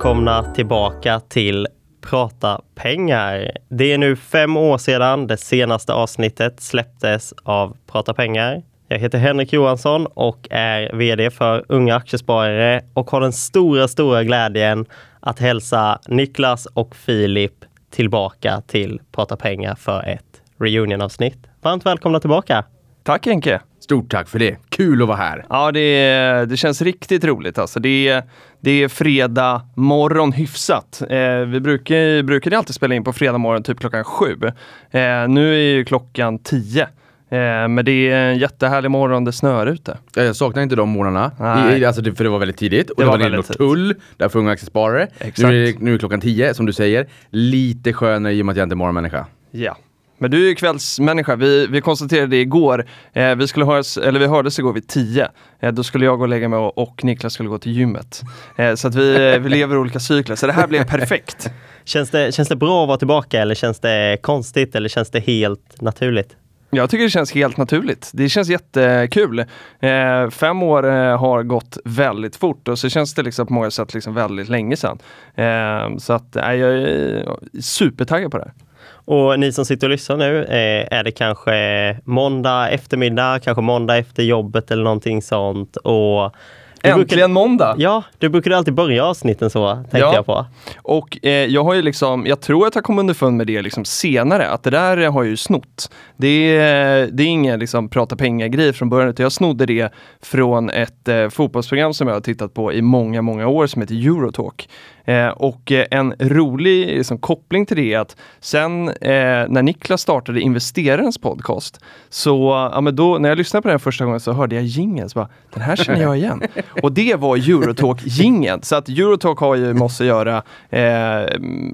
välkomna tillbaka till Prata pengar. Det är nu fem år sedan det senaste avsnittet släpptes av Prata pengar. Jag heter Henrik Johansson och är VD för Unga Aktiesparare och har den stora, stora glädjen att hälsa Niklas och Filip tillbaka till Prata pengar för ett reunionavsnitt. Varmt välkomna tillbaka! Tack Henke! Stort tack för det. Kul att vara här. Ja, det, det känns riktigt roligt alltså. Det är, det är fredag morgon hyfsat. Eh, vi brukar, brukade alltid spela in på fredag morgon typ klockan sju. Eh, nu är ju klockan tio. Eh, men det är en jättehärlig morgon, det snöar ute. Jag saknar inte de morgnarna. I, alltså för det var väldigt tidigt. Och Det det, var var, väldigt Norrtull, där för unga aktiesparare. Exakt. Nu är, nu är klockan 10, som du säger. Lite skönare i och med att jag inte är morgonmänniska. Ja. Men du är ju kvällsmänniska. Vi, vi konstaterade igår, eh, vi, skulle höras, eller vi hördes igår vid 10. Eh, då skulle jag gå och lägga mig och, och Niklas skulle gå till gymmet. Eh, så att vi, vi lever olika cykler, så det här blev perfekt. Känns det, känns det bra att vara tillbaka eller känns det konstigt eller känns det helt naturligt? Jag tycker det känns helt naturligt. Det känns jättekul. Eh, fem år eh, har gått väldigt fort och så känns det liksom på många sätt liksom väldigt länge sedan. Eh, så att eh, jag är supertaggad på det här. Och ni som sitter och lyssnar nu, eh, är det kanske måndag eftermiddag, kanske måndag efter jobbet eller någonting sånt. Och du Äntligen brukar, måndag! Ja, du brukar alltid börja avsnitten så, tänkte Ja. jag på. Och eh, jag har ju liksom, jag tror att jag kom underfund med det liksom senare, att det där har jag ju snott. Det är, det är ingen liksom prata pengar-grej från början, utan jag snodde det från ett eh, fotbollsprogram som jag har tittat på i många, många år som heter Eurotalk. Eh, och eh, en rolig liksom, koppling till det är att sen eh, när Niklas startade Investerarens podcast, så ja, men då, när jag lyssnade på den första gången så hörde jag jingeln, den här känner jag igen. och det var Eurotalk-jingeln. Så att Eurotalk har ju att göra eh,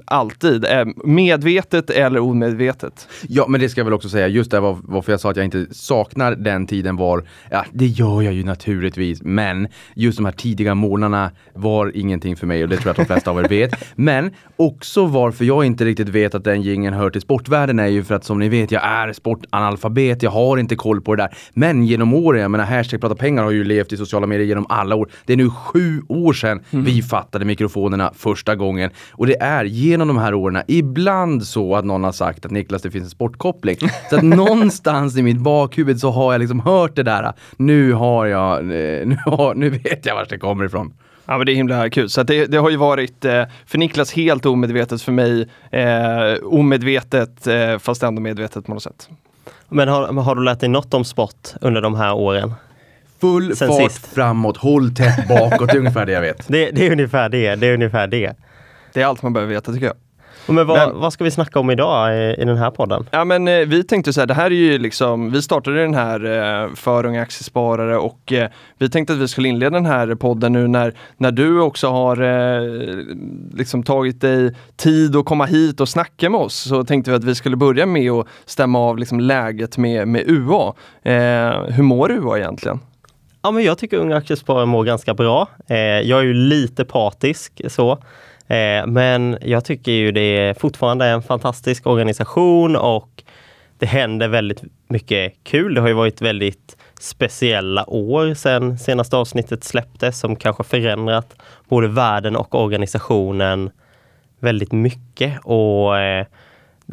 alltid, eh, medvetet eller omedvetet. Ja, men det ska jag väl också säga, just det var, varför jag sa att jag inte saknar den tiden var, ja det gör jag ju naturligtvis, men just de här tidiga morgnarna var ingenting för mig och det tror jag att de flesta av er vet. Men också varför jag inte riktigt vet att den gingen hör till sportvärlden är ju för att som ni vet, jag är sportanalfabet, jag har inte koll på det där. Men genom åren, jag menar hashtag prata pengar har ju levt i sociala medier genom alla år. Det är nu sju år sedan vi fattade mikrofonerna första gången. Och det är genom de här åren ibland så att någon har sagt att Niklas det finns en sportkoppling. Så att någonstans i mitt bakhuvud så har jag liksom hört det där. Nu har jag, eh, nu, har, nu vet jag vart det kommer ifrån. Ja men det är himla kul. Så att det, det har ju varit eh, för Niklas helt omedvetet, för mig eh, omedvetet eh, fast ändå medvetet på något sätt. Men har, har du lärt dig något om sport under de här åren? Full Sen fart sist. framåt, håll tätt bakåt, det är ungefär det jag vet. Det, det är ungefär det. Det är ungefär det. Det är allt man behöver veta tycker jag. Men vad, Men- vad ska vi snacka om idag i, i den här podden? Ja men eh, vi tänkte så här, det här är ju liksom, vi startade den här eh, för unga aktiesparare och eh, vi tänkte att vi skulle inleda den här podden nu när, när du också har liksom tagit dig tid att komma hit och snacka med oss. Så tänkte vi att vi skulle börja med att stämma av liksom läget med, med UA. Eh, hur mår UA egentligen? Ja, men jag tycker Unga Aktiesparare mår ganska bra. Eh, jag är ju lite partisk så. Eh, men jag tycker ju det är fortfarande en fantastisk organisation och det händer väldigt mycket kul. Det har ju varit väldigt speciella år sedan senaste avsnittet släpptes som kanske förändrat både världen och organisationen väldigt mycket. Och eh,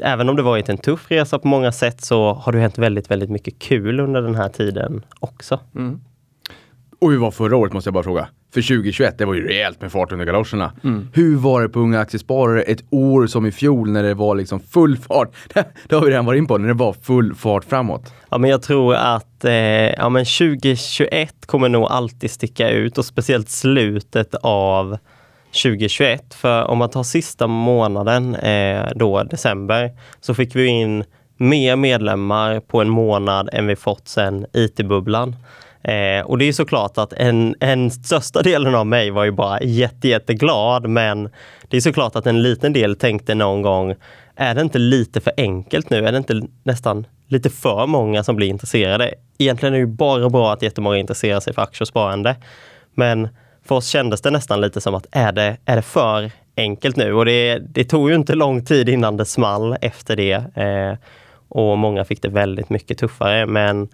även om det varit en tuff resa på många sätt så har det hänt väldigt, väldigt mycket kul under den här tiden också. Mm. Och hur var förra året måste jag bara fråga? För 2021, det var ju rejält med fart under galoscherna. Hur var det på Unga Aktiesparare ett år som i fjol när det var liksom full fart? Det har vi redan varit in på, när det var full fart framåt. Ja, men jag tror att eh, ja, men 2021 kommer nog alltid sticka ut och speciellt slutet av 2021. För om man tar sista månaden, eh, då december, så fick vi in mer medlemmar på en månad än vi fått sedan IT-bubblan. Eh, och det är såklart att en, en största delen av mig var ju bara jätte, jätteglad, men det är såklart att en liten del tänkte någon gång, är det inte lite för enkelt nu? Är det inte nästan lite för många som blir intresserade? Egentligen är det ju bara bra att jättemånga intresserar sig för aktiesparande. Men för oss kändes det nästan lite som att är det, är det för enkelt nu? Och det, det tog ju inte lång tid innan det small efter det. Eh, och många fick det väldigt mycket tuffare. Men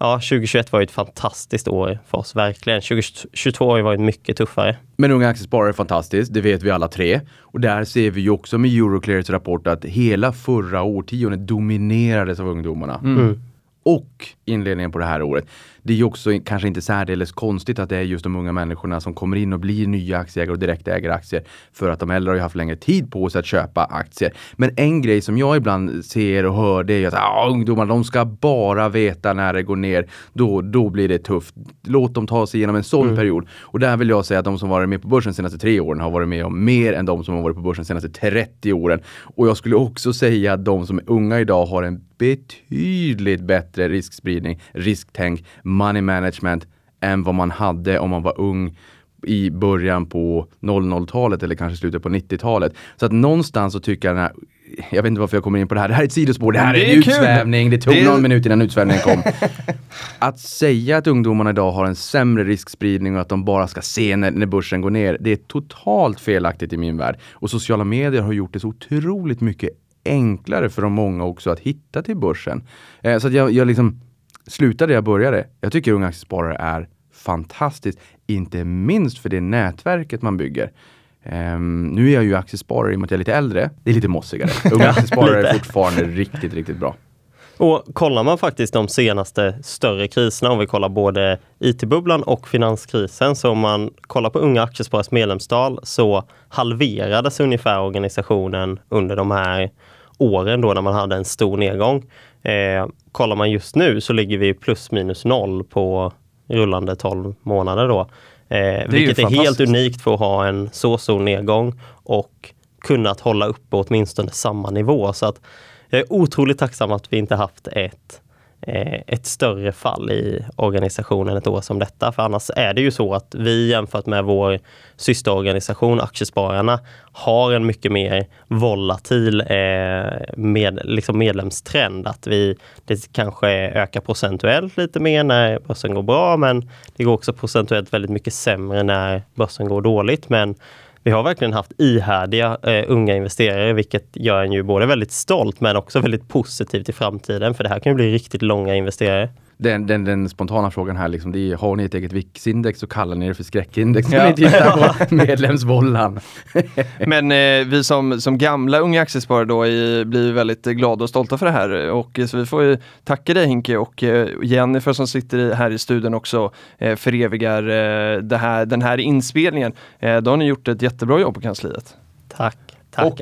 ja, 2021 var ju ett fantastiskt år för oss, verkligen. 2022 har ju varit mycket tuffare. Men Unga Aktiesparare är fantastiskt, det vet vi alla tre. Och där ser vi ju också med Euroclears rapport att hela förra årtiondet dominerades av ungdomarna. Mm. Och inledningen på det här året. Det är ju också kanske inte särdeles konstigt att det är just de unga människorna som kommer in och blir nya aktieägare och direktägare aktier. För att de äldre har ju haft längre tid på sig att köpa aktier. Men en grej som jag ibland ser och hör det är att ah, ungdomar de ska bara veta när det går ner. Då, då blir det tufft. Låt dem ta sig igenom en sån Mm. period. Och där vill jag säga att de som varit med på börsen de senaste tre åren har varit med om mer än de som har varit på börsen de senaste 30 åren. Och jag skulle också säga att de som är unga idag har en betydligt bättre riskspridning, risktänk, money management än vad man hade om man var ung i början på 00-talet eller kanske slutet på 90-talet. Så att någonstans så tycker jag den här jag vet inte varför jag kommer in på det här. Det här är ett sidospår. Det här Det är är en utsvävning. Det tog Det är- någon minut innan utsvävningen kom. att säga att ungdomarna idag har en sämre riskspridning och att de bara ska se när, när börsen går ner. Det är totalt felaktigt i min värld. Och sociala medier har gjort det så otroligt mycket enklare för de många också att hitta till börsen. Eh, så jag, jag liksom slutar där jag började. Jag tycker Unga Aktiesparare är fantastiskt. Inte minst för det nätverket man bygger. Ehm, nu är jag ju aktiesparare i och med att jag är lite äldre. Det är lite mossigare. Unga aktiesparare är fortfarande riktigt, riktigt bra. Och kollar man faktiskt de senaste större kriserna, om vi kollar både IT-bubblan och finanskrisen, så om man kollar på Unga Aktiesparares medlemstal så halverades ungefär organisationen under de här åren då när man hade en stor nedgång. Eh, kollar man just nu så ligger vi plus minus noll på rullande 12 månader då. Eh, vilket är helt fantastiskt. unikt för att ha en så stor nedgång och kunnat hålla uppe åtminstone samma nivå. Så att jag är otroligt tacksam att vi inte haft ett, eh, ett större fall i organisationen ett år som detta. För annars är det ju så att vi jämfört med vår systerorganisation Aktiespararna har en mycket mer volatil eh, med, liksom medlemstrend. Att vi, det kanske ökar procentuellt lite mer när börsen går bra men det går också procentuellt väldigt mycket sämre när börsen går dåligt. Men vi har verkligen haft ihärdiga eh, unga investerare, vilket gör en ju både väldigt stolt men också väldigt positiv till framtiden. För det här kan ju bli riktigt långa investerare. Den, den, den spontana frågan här, liksom, det är, har ni ett eget VIX-index så kallar ni det för skräckindex när Ja. ni tittar på medlemsvållan. Men eh, vi som, som gamla unga aktiesparare då i, blir väldigt glada och stolta för det här. Och, eh, så vi får ju tacka dig Hinke och eh, Jennifer som sitter i, här i studion också eh, förevigar eh, det här, den här inspelningen. Eh, då har ni gjort ett jättebra jobb på kansliet. Tack. Tack. Och-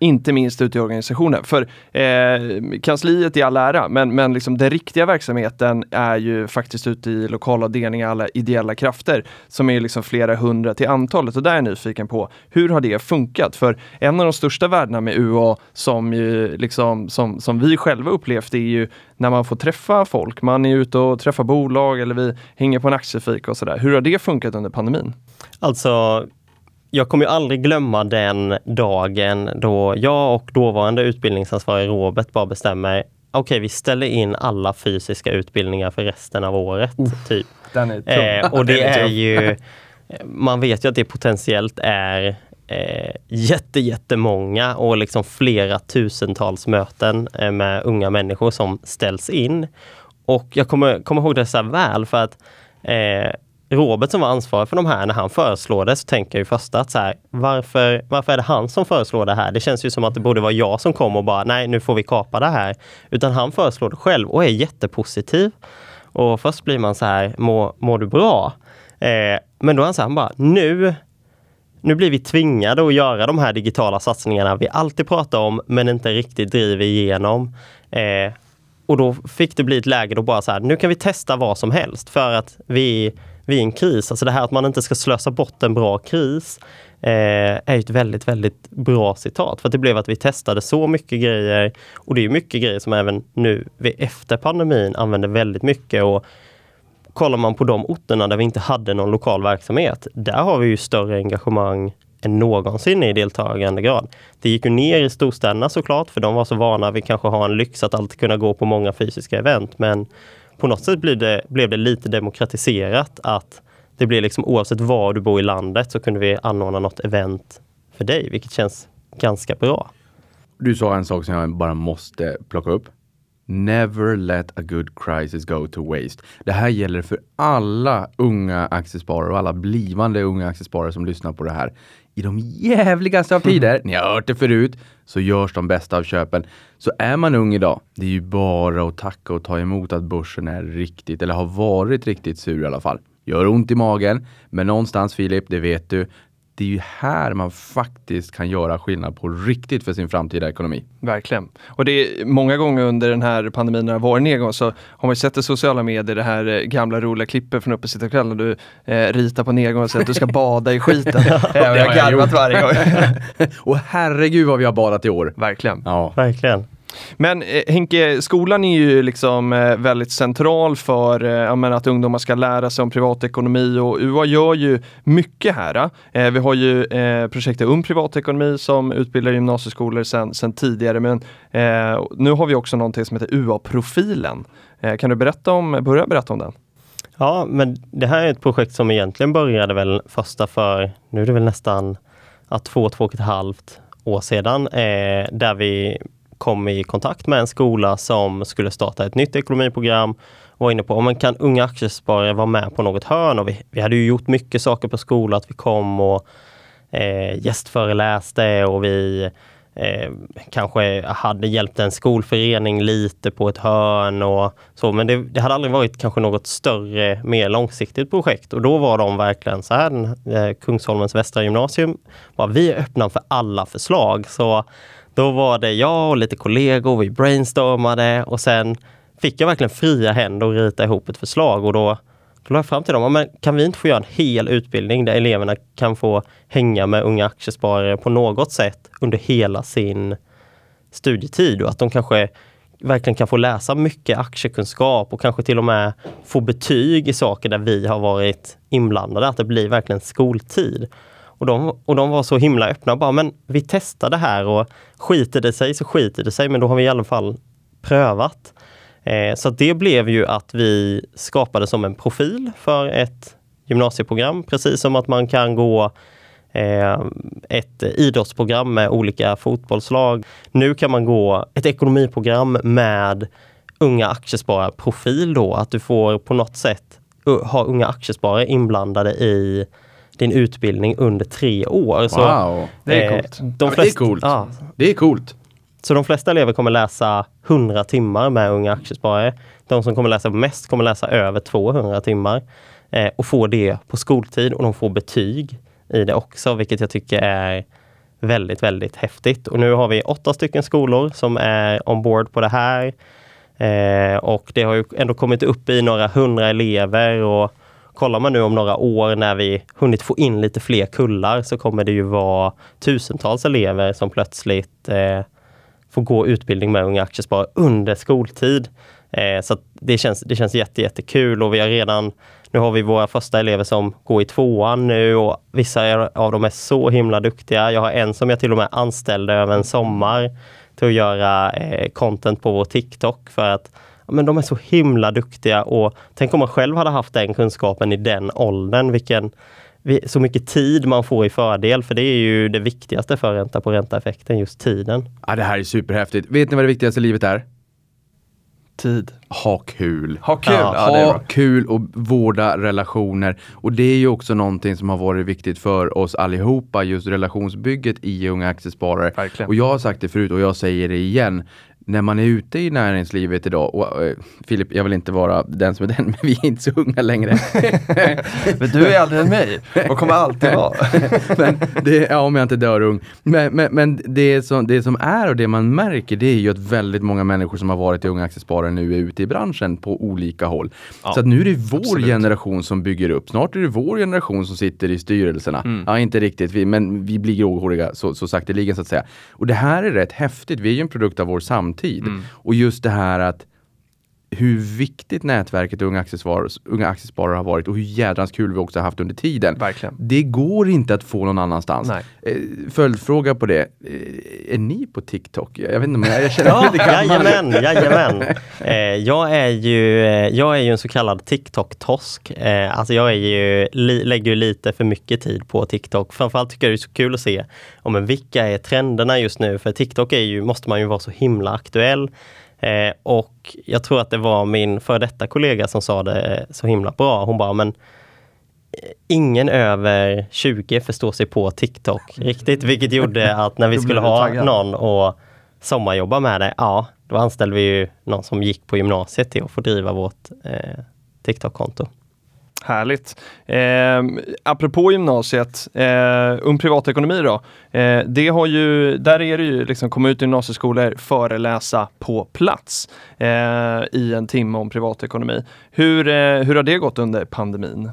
inte minst ute i organisationen. För eh, kansliet i all ära, men, men liksom den riktiga verksamheten är ju faktiskt ute i lokalavdelningar, alla ideella krafter som är liksom flera hundra till antalet. Och där är jag nyfiken på, hur har det funkat? För en av de största värdena med UA som, ju liksom, som, som vi själva upplevt är ju när man får träffa folk. Man är ute och träffar bolag eller vi hänger på en aktiefika och sådär. Hur har det funkat under pandemin? Alltså, jag kommer ju aldrig glömma den dagen då jag och dåvarande utbildningsansvarig Robert bara bestämmer Okej, vi ställer in alla fysiska utbildningar för resten av året. Typ. Den är Eh, och det är är ju, man vet ju att det potentiellt är eh, jätte, jättemånga och liksom flera tusentals möten eh, med unga människor som ställs in. Och jag kommer, kommer ihåg det så väl för att eh, Robert som var ansvarig för de här, när han föreslår det så tänker jag ju först att så här, varför, varför är det han som föreslår det här? Det känns ju som att det borde vara jag som kom och bara, nej nu får vi kapa det här. Utan han föreslår det själv och är jättepositiv. Och först blir man så här, mår, må du bra? Eh, men då är han så här, han bara, nu, nu blir vi tvingade att göra de här digitala satsningarna vi alltid pratar om men inte riktigt driver igenom. Eh, och då fick det bli ett läge då bara så här, nu kan vi testa vad som helst för att vi, vid en kris. Alltså det här att man inte ska slösa bort en bra kris eh, är ett väldigt, väldigt bra citat. För att det blev att vi testade så mycket grejer och det är mycket grejer som även nu efter pandemin använder väldigt mycket. Och kollar man på de orterna där vi inte hade någon lokal verksamhet, där har vi ju större engagemang än någonsin i deltagandegrad. Det gick ju ner i storstäderna såklart, för de var så vana vid kanske ha en lyx att alltid kunna gå på många fysiska event. Men på något sätt blev det, blev det lite demokratiserat att det blev liksom oavsett var du bor i landet så kunde vi anordna något event för dig, vilket känns ganska bra. Du sa en sak som jag bara måste plocka upp. Never let a good crisis go to waste. Det här gäller för alla unga aktiesparare och alla blivande unga aktiesparare som lyssnar på det här. I de jävligaste av tider, ni har hört det förut, så görs de bästa av köpen. Så är man ung idag, det är ju bara att tacka och ta emot att börsen är riktigt, eller har varit riktigt sur i alla fall. Gör ont i magen, men någonstans Filip, det vet du, det är ju här man faktiskt kan göra skillnad på riktigt för sin framtida ekonomi. Verkligen. Och det är många gånger under den här pandemin när det har varit nedgång så har man sett i sociala medier det här eh, gamla roliga klippet från Uppesittarkvällen när du eh, ritar på nedgång och säger att du ska bada i skiten. ja, jag har garvat varje gång. och herregud vad vi har badat i år. Verkligen. Ja. Verkligen. Men eh, Henke, skolan är ju liksom eh, väldigt central för eh, menar, att ungdomar ska lära sig om privatekonomi och UA gör ju mycket här. Eh, eh vi har ju eh, projektet Ung privatekonomi som utbildar gymnasieskolor sedan sen tidigare men eh, nu har vi också någonting som heter UA-profilen. Kan du berätta om, börja berätta om den? Ja, men det här är ett projekt som egentligen började väl första för, nu är det väl nästan att två, två och ett halvt år sedan, eh, där vi kom i kontakt med en skola som skulle starta ett nytt ekonomiprogram och var inne på om kan unga aktiesparare vara med på något hörn. Och vi, vi hade ju gjort mycket saker på skolan, att vi kom och eh, gästföreläste och vi eh, kanske hade hjälpt en skolförening lite på ett hörn och så. Men det, det, hade aldrig varit kanske något större, mer långsiktigt projekt. Och då var de verkligen så här, eh, Kungsholmens västra gymnasium, var vi är öppna för alla förslag. Så då var det jag och lite kollegor, vi brainstormade och sen fick jag verkligen fria händer att rita ihop ett förslag och då, då la jag fram till dem, men kan vi inte få göra en hel utbildning där eleverna kan få hänga med unga aktiesparare på något sätt under hela sin studietid och att de kanske verkligen kan få läsa mycket aktiekunskap och kanske till och med få betyg i saker där vi har varit inblandade, att det blir verkligen skoltid. Och de, och de var så himla öppna och bara, men vi testar det här och skiter det sig så skiter det sig, men då har vi i alla fall prövat. Eh, så det blev ju att vi skapade som en profil för ett gymnasieprogram, precis som att man kan gå eh, ett idrottsprogram med olika fotbollslag. Nu kan man gå ett ekonomiprogram med unga aktiespararprofil då, att du får på något sätt ha unga aktiesparare inblandade i din utbildning under tre år. Så, wow, det är eh, coolt. De flesta, det är coolt. Ja. Det är coolt. Så de flesta elever kommer läsa 100 timmar med Unga Aktiesparare. De som kommer läsa mest kommer läsa över 200 timmar eh, och få det på skoltid och de får betyg i det också, vilket jag tycker är väldigt, väldigt häftigt. Och nu har vi åtta stycken skolor som är ombord på det här. Eh, och det har ju ändå kommit upp i några hundra elever och kollar man nu om några år när vi hunnit få in lite fler kullar så kommer det ju vara tusentals elever som plötsligt eh, får gå utbildning med Unga Aktiesparare under skoltid. Eh, så det känns, det känns jätte, jättekul och vi har redan nu har vi våra första elever som går i tvåan nu och vissa av dem är så himla duktiga. Jag har en som jag till och med anställde över en sommar till att göra eh, content på vår TikTok för att men de är så himla duktiga och tänk om man själv hade haft den kunskapen i den åldern, vilken så mycket tid man får i fördel, för det är ju det viktigaste för ränta på ränta-effekten, just tiden. Ja, det här är superhäftigt. Vet ni vad det viktigaste i livet är? Tid. Ha kul. Ha kul, ja, ha kul och vårda relationer. Och det är ju också någonting som har varit viktigt för oss allihopa, just relationsbygget i Unga Aktiesparare. Verkligen. Och jag har sagt det förut och jag säger det igen när man är ute i näringslivet idag, och äh, Filip, jag vill inte vara den som är den, men vi är inte så unga längre. men du är äldre än mig och kommer alltid vara. men det, ja, om jag inte dör ung. Men, men, men det, som, det som är och det man märker, det är ju att väldigt många människor som har varit i Unga Aktiesparare nu är ute i branschen på olika håll. Ja, så att nu är det vår absolut. generation som bygger upp. Snart är det vår generation som sitter i styrelserna. Mm. Ja, inte riktigt, vi, men vi blir gråhåriga så, så sakteligen så att säga. Och det här är rätt häftigt. Vi är ju en produkt av vår samtid framtid. Mm. Och just det här att hur viktigt nätverket Unga Aktiesparare, unga aktiesparare har varit och hur jädrans kul vi också haft under tiden. Verkligen. Det går inte att få någon annanstans. Nej. Eh, följdfråga på det. Eh, är ni på TikTok? Jag vet inte om jag, jag känner ja, lite gammal. Jajamän, jajamän. Eh, jag, är ju, jag är ju en så kallad TikTok-tosk. Alltså jag är ju, lägger ju lite för mycket tid på TikTok. Framförallt tycker jag det är så kul att se om vilka är trenderna just nu. För TikTok är ju, måste man ju vara så himla aktuell. Eh, och jag tror att det var min före detta kollega som sa det så himla bra. Hon bara, men ingen över 20 förstår sig på TikTok riktigt, vilket gjorde att när vi skulle ha någon och sommarjobba med det, ja, då anställde vi ju någon som gick på gymnasiet till att få driva vårt eh, TikTok-konto. Härligt. Eh, apropå gymnasiet, eh, Ung Privatekonomi då. Eh, det har ju, där är det ju liksom komma ut i gymnasieskolor, föreläsa på plats eh, i en timme om privatekonomi. Hur, eh, hur har det gått under pandemin?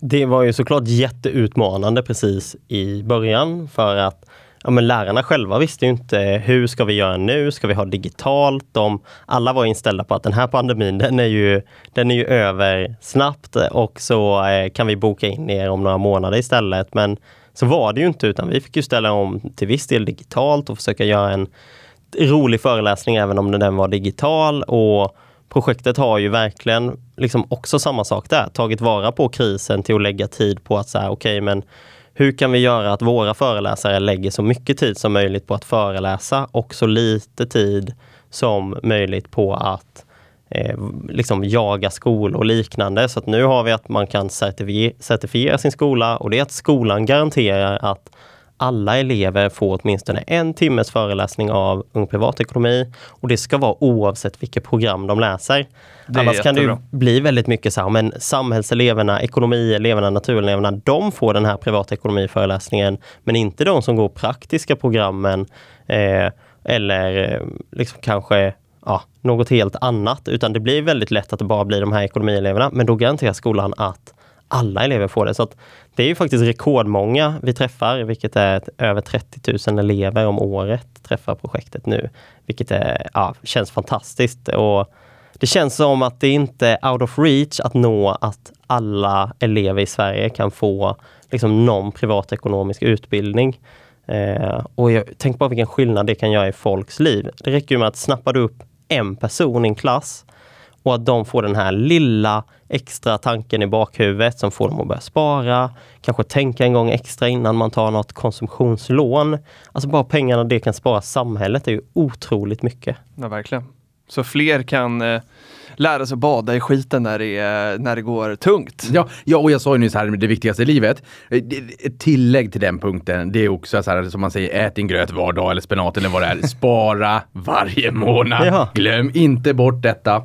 Det var ju såklart jätteutmanande precis i början för att ja, men lärarna själva visste ju inte hur ska vi göra nu? Ska vi ha digitalt? De, alla var inställda på att den här pandemin den är ju, den är ju över snabbt och så eh, kan vi boka in er om några månader istället. Men så var det ju inte utan vi fick ju ställa om till viss del digitalt och försöka göra en rolig föreläsning även om den var digital. Och projektet har ju verkligen liksom också samma sak där, tagit vara på krisen till att lägga tid på att säga okej okay, men hur kan vi göra att våra föreläsare lägger så mycket tid som möjligt på att föreläsa och så lite tid som möjligt på att eh, liksom jaga skolor och liknande. Så att nu har vi att man kan certifiera sin skola och det är att skolan garanterar att alla elever får åtminstone en timmes föreläsning av Ung Privatekonomi och det ska vara oavsett vilket program de läser. Annars kan det bli väldigt mycket så här, men samhällseleverna, ekonomieleverna, natureleverna, de får den här privatekonomiföreläsningen, men inte de som går praktiska programmen eh, eller eh, liksom kanske ja, något helt annat, utan det blir väldigt lätt att det bara blir de här ekonomieleverna. Men då garanterar skolan att alla elever får det. Så att det är ju faktiskt rekordmånga vi träffar, vilket är över 30 000 elever om året träffar projektet nu, vilket är, ja, känns fantastiskt. Och det känns som att det inte är out of reach att nå att alla elever i Sverige kan få liksom, någon privatekonomisk utbildning. Eh, och jag, tänk bara vilken skillnad det kan göra i folks liv. Det räcker med att snappa upp en person i en klass och att de får den här lilla extra tanken i bakhuvudet som får dem att börja spara, kanske tänka en gång extra innan man tar något konsumtionslån. Alltså bara pengarna det kan spara samhället är ju otroligt mycket. Ja, verkligen. Så fler kan eh, lära sig bada i skiten när det, är, när det går tungt. Ja, ja, och jag sa ju nyss här, det viktigaste i livet. Eh, ett tillägg till den punkten, det är också så här som man säger, ät din gröt var dag eller spenat eller vad det är. Spara varje månad. Ja. Glöm inte bort detta.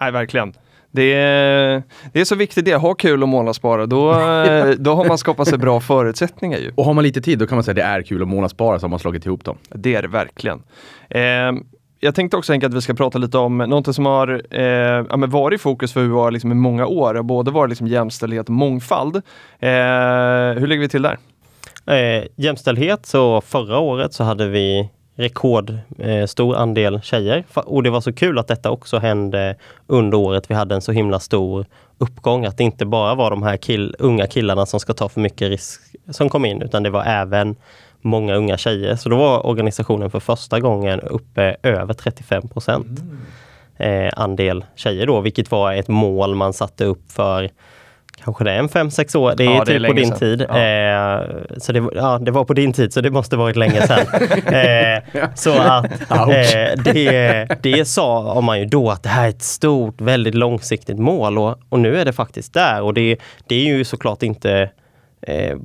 Nej, verkligen. Det är, det är så viktigt det, ha kul och månadsspara. Då, då har man skapat sig bra förutsättningar ju. Och har man lite tid då kan man säga att det är kul att månadsspara så har man slagit ihop dem. Det är det verkligen. Eh, jag tänkte också Henke att vi ska prata lite om något som har eh, ja, varit i fokus för UA liksom i många år. Både varit liksom jämställdhet och mångfald. Eh, hur ligger vi till där? Eh, jämställdhet, så förra året så hade vi rekordstor eh, andel tjejer. Och det var så kul att detta också hände under året vi hade en så himla stor uppgång. Att det inte bara var de här kill unga killarna som ska ta för mycket risk som kom in, utan det var även många unga tjejer. Så då var organisationen för första gången uppe över 35 procent mm. eh, andel tjejer då, vilket var ett mål man satte upp för kanske det är en fem sex år. Det är ja, typ det är på din sedan. tid. Ja. Eh, så det, ja, det var på din tid, så det måste varit länge sedan. eh, så att eh, det, det sa man ju då att det här är ett stort, väldigt långsiktigt mål och, och nu är det faktiskt där. Och det, det är ju såklart inte eh,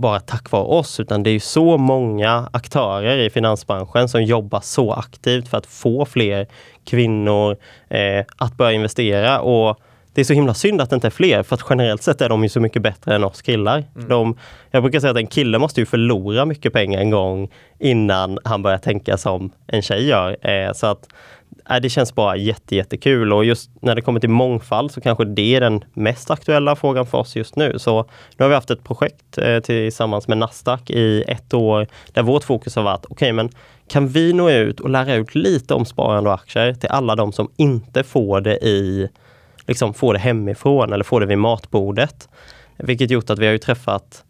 bara tack vare oss, utan det är så många aktörer i finansbranschen som jobbar så aktivt för att få fler kvinnor eh, att börja investera. Och det är så himla synd att det inte är fler, för att generellt sett är de ju så mycket bättre än oss killar. Mm. De, jag brukar säga att en kille måste ju förlora mycket pengar en gång innan han börjar tänka som en tjej gör. Eh, så att äh, det känns bara jätte, jättekul och just när det kommer till mångfald så kanske det är den mest aktuella frågan för oss just nu. Så nu har vi haft ett projekt eh, tillsammans med Nasdaq i ett år där vårt fokus har varit, okej okay, men kan vi nå ut och lära ut lite om sparande och aktier till alla de som inte får det i liksom få det hemifrån eller få det vid matbordet. Vilket gjort att vi har ju träffat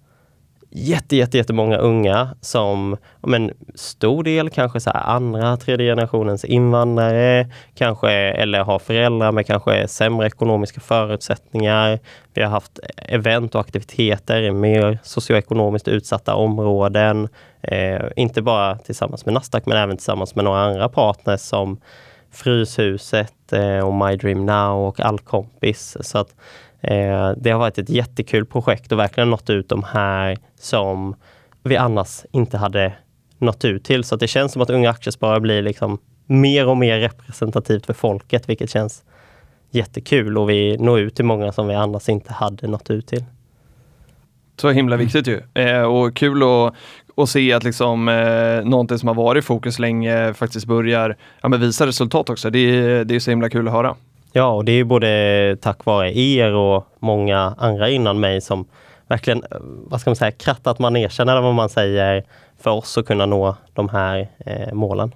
jätte, jätte, jättemånga unga som, men stor del kanske så andra, tredje generationens invandrare, kanske eller har föräldrar med kanske sämre ekonomiska förutsättningar. Vi har haft event och aktiviteter i mer socioekonomiskt utsatta områden. Eh, inte bara tillsammans med Nasdaq men även tillsammans med några andra partners som Fryshuset eh, och My Dream Now och Allkompis. Så att eh, det har varit ett jättekul projekt och verkligen nått ut de här som vi annars inte hade nått ut till. Så det känns som att Unga Aktiesparare blir liksom mer och mer representativt för folket, vilket känns jättekul och vi når ut till många som vi annars inte hade nått ut till. Så himla viktigt ju. Eh, och kul att, att se att liksom, eh, någonting som har varit i fokus länge faktiskt börjar ja, men visa resultat också. Det är, det är så himla kul att höra. Ja, och det är både tack vare er och många andra innan mig som verkligen, vad ska man säga, krattat manegen eller vad man säger för oss att kunna nå de här eh, målen.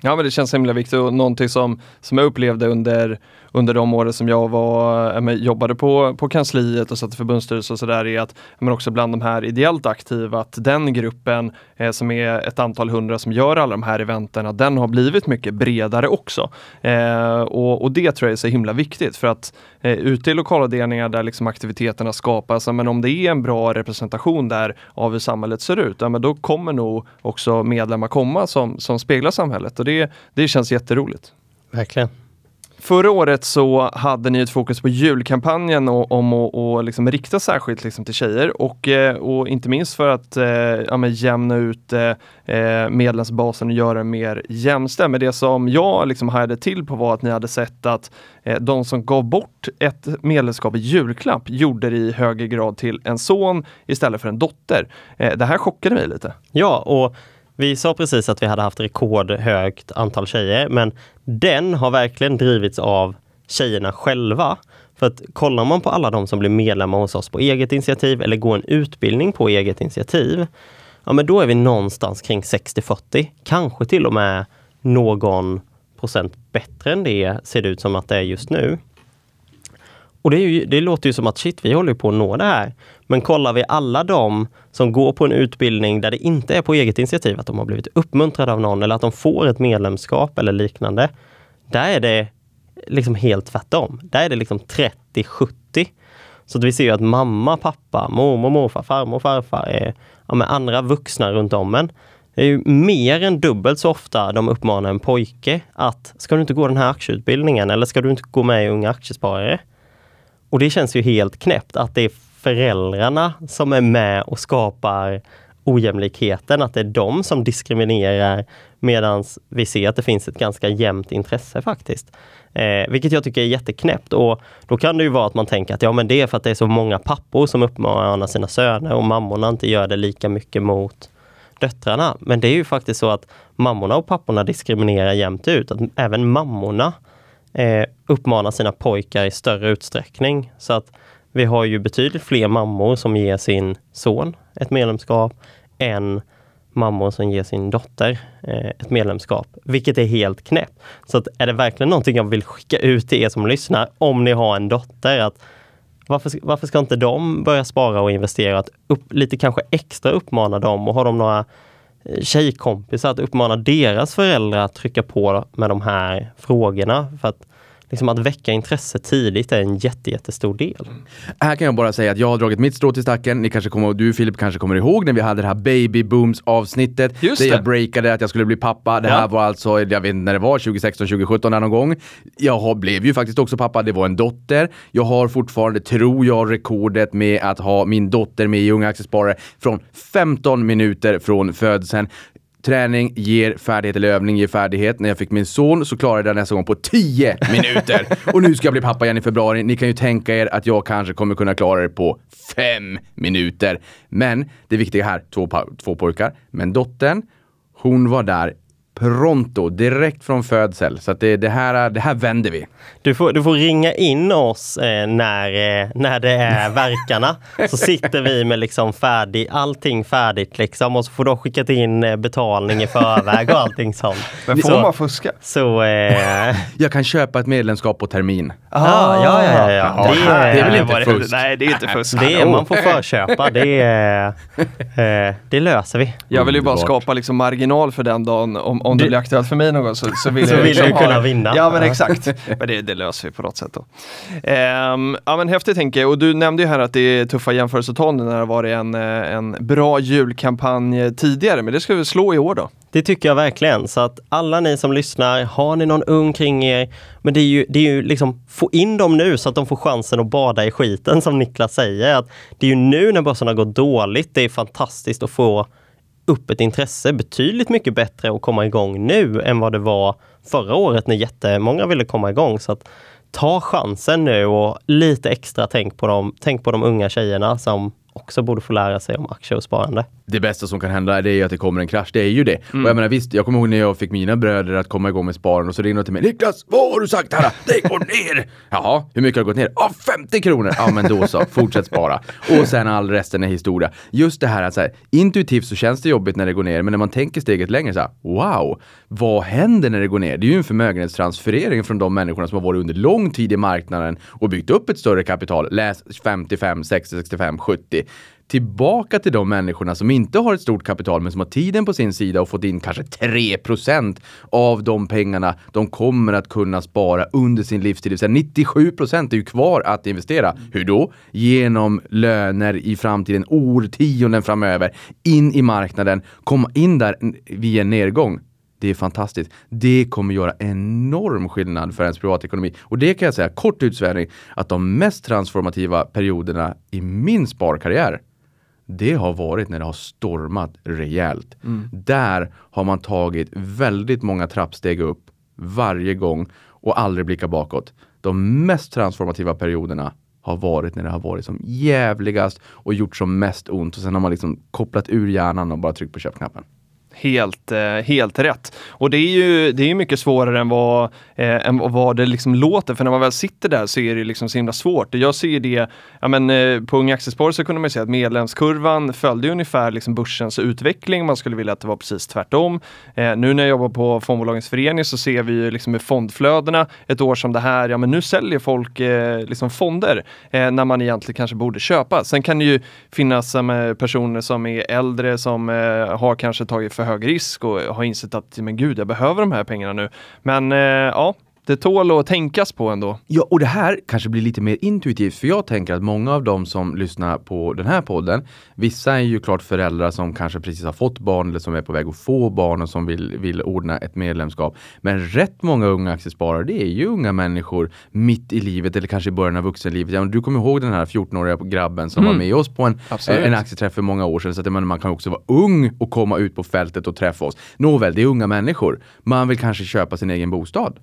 Ja men det känns himla viktigt och någonting som, som jag upplevde under, under de åren som jag var, äh, jobbade på, på kansliet och satt i förbundsstyrelse och sådär är att men också bland de här ideellt aktiva att den gruppen eh, som är ett antal hundra som gör alla de här eventen, att den har blivit mycket bredare också. Eh, och, och det tror jag är så himla viktigt för att eh, ute i lokalavdelningar där liksom aktiviteterna skapas, men om det är en bra representation där av hur samhället ser ut, ja, men då kommer nog också medlemmar komma som, som speglar samhället och det, det känns jätteroligt. Verkligen. Förra året så hade ni ett fokus på julkampanjen och, om att och liksom rikta särskilt liksom till tjejer och, eh, och inte minst för att eh, ja, jämna ut eh, eh, medlemsbasen och göra den mer jämställd. Men det som jag liksom hade till på var att ni hade sett att eh, de som gav bort ett medlemskap i julklapp gjorde det i högre grad till en son istället för en dotter. Eh, det här chockade mig lite. Ja, och vi sa precis att vi hade haft rekordhögt antal tjejer, men den har verkligen drivits av tjejerna själva. För att kollar man på alla de som blir medlemmar hos oss på eget initiativ eller går en utbildning på eget initiativ, ja men då är vi någonstans kring 60-40, kanske till och med någon procent bättre än det ser det ut som att det är just nu. Och det, ju, det, låter ju som att shit, vi håller på att nå det här. Men kollar vi alla de som går på en utbildning där det inte är på eget initiativ, att de har blivit uppmuntrade av någon eller att de får ett medlemskap eller liknande. Där är det liksom helt tvärtom. Där är det liksom 30-70. Så att vi ser att mamma, pappa, mormor, morfar, farmor, farfar är ja, med andra vuxna runt om en. Det är ju mer än dubbelt så ofta de uppmanar en pojke att ska du inte gå den här aktieutbildningen eller ska du inte gå med i Unga Aktiesparare? Och det känns ju helt knäppt att det är föräldrarna som är med och skapar ojämlikheten, att det är de som diskriminerar medan vi ser att det finns ett ganska jämnt intresse faktiskt. Eh, vilket jag tycker är jätteknäppt och då kan det ju vara att man tänker att ja men det är för att det är så många pappor som uppmanar sina söner och mammorna inte gör det lika mycket mot döttrarna. Men det är ju faktiskt så att mammorna och papporna diskriminerar jämnt ut. Att även mammorna eh, uppmanar sina pojkar i större utsträckning. Så att vi har ju betydligt fler mammor som ger sin son ett medlemskap än mammor som ger sin dotter eh, ett medlemskap, vilket är helt knäppt. Så att är det verkligen någonting jag vill skicka ut till er som lyssnar, om ni har en dotter, att varför, varför ska inte de börja spara och investera? Att upp, lite kanske extra uppmana dem och har de några tjejkompisar att uppmana deras föräldrar att trycka på med de här frågorna. För att liksom att väcka intresse tidigt är en jätte, jättestor del. Här kan jag bara säga att jag har dragit mitt strå till stacken. Ni kanske kommer, du Filip kanske kommer ihåg när vi hade det här baby booms avsnittet. Just där det. jag breakade att jag skulle bli pappa. Det Ja. här var alltså, jag vet inte när det var, 2016, 2017 där någon gång. Jag har, blev ju faktiskt också pappa. Det var en dotter. Jag har fortfarande, tror jag, rekordet med att ha min dotter med i Unga Aktiesparare från 15 minuter från födseln. Träning ger färdighet eller övning ger färdighet. När jag fick min son så klarade jag nästa gång på 10 minuter. Och nu ska jag bli pappa igen i februari. Ni kan ju tänka er att jag kanske kommer kunna klara det på 5 minuter. Men det viktiga här, två, två pojkar. Men dottern, hon var där pronto, direkt från födsel. Så att det, det, här, det här vänder vi. Du får, du får ringa in oss eh, när, eh, när det är verkarna. Så sitter vi med liksom färdig, allting färdigt liksom och så får du ha skickat in eh, betalning i förväg och allting sånt. Men får så, man fuska? Så, eh, Jag kan köpa ett medlemskap på termin. ja, ja, ja, ja. Ja, Det, det är väl är- inte var det- fusk? Nej, det är inte fusk. det är, man får förköpa. Det, eh, det löser vi. Jag vill ju bara skapa liksom marginal för den dagen om, om, om det Du- blir aktuellt för mig någon gång så, så vill Så jag vill liksom du ha- kunna vinna. Ja men exakt. Men det, det löser vi på något sätt då. Ehm, ja men häftigt Henke, och du nämnde ju här att det är tuffa jämförelsetal när det har varit en, eh, en bra julkampanj tidigare, men det ska vi slå i år då. Det tycker jag verkligen. Så att alla ni som lyssnar, har ni någon ung kring er, men det är ju, det är ju liksom, få in dem nu så att de får chansen att bada i skiten som Niklas säger. Att det är ju nu när börsen har gått dåligt, det är fantastiskt att få upp ett intresse. Betydligt mycket bättre att komma igång nu än vad det var förra året när jättemånga ville komma igång. Så att ta chansen nu och lite extra tänk på dem. Tänk på de unga tjejerna som också borde få lära sig om aktier och sparande. det bästa som kan hända det är att det kommer en krasch. Det är ju det. Och jag menar visst, jag kommer ihåg när jag fick mina bröder att komma igång med sparande och så ringde de till mig. Niklas, vad har du sagt här? Det går ner! Jaha, hur mycket har det gått ner? Ja, 50 kronor! Ja, men då så. Fortsätt spara. Och sen all resten är historia. Just det här att så här, intuitivt så känns det jobbigt när det går ner, men när man tänker steget längre så här, wow, vad händer när det går ner? Det är ju en förmögenhetstransferering från de människorna som har varit under lång tid i marknaden och byggt upp ett större kapital. Läs 55, 60, 65, 70 tillbaka till de människorna som inte har ett stort kapital men som har tiden på sin sida och fått in kanske 3% av de pengarna de kommer att kunna spara under sin livstid. Det 97% är ju kvar att investera. Hur då? Genom löner i framtiden, årtionden framöver, in i marknaden, komma in där vid en nedgång. Det är fantastiskt. Det kommer göra enorm skillnad för ens privatekonomi. Och det kan jag säga, kort utsvävning, att de mest transformativa perioderna i min sparkarriär, det har varit när det har stormat rejält. Där har man tagit väldigt många trappsteg upp varje gång och aldrig blickat bakåt. De mest transformativa perioderna har varit när det har varit som jävligast och gjort som mest ont och sen har man liksom kopplat ur hjärnan och bara tryckt på köpknappen. Helt, eh, helt rätt. Och det är ju det är mycket svårare än vad, eh, än vad det liksom låter, för när man väl sitter där så är det liksom så himla svårt. Jag ser det, ja men eh, på Unga Aktiesparare så kunde man ju säga att medlemskurvan följde ungefär liksom börsens utveckling. Man skulle vilja att det var precis tvärtom. Eh, nu när jag jobbar på Fondbolagens förening så ser vi ju liksom med fondflödena ett år som det här, ja men nu säljer folk eh, liksom fonder eh, när man egentligen kanske borde köpa. Sen kan det ju finnas eh, personer som är äldre som eh, har kanske tagit för hög risk och har insett att men gud, jag behöver de här pengarna nu. Men eh, ja, det tål att tänkas på ändå. Ja, och det här kanske blir lite mer intuitivt, för jag tänker att många av dem som lyssnar på den här podden, vissa är ju klart föräldrar som kanske precis har fått barn eller som är på väg att få barn och som vill, vill ordna ett medlemskap. Men rätt många unga aktiesparare, det är ju unga människor mitt i livet eller kanske i början av vuxenlivet. Ja, du kommer ihåg den här 14-åriga grabben som var med oss på en, Absolut. en aktieträff för många år sedan. Så att, menar, man kan också vara ung och komma ut på fältet och träffa oss. Nåväl, det är unga människor. Man vill kanske köpa sin egen bostad.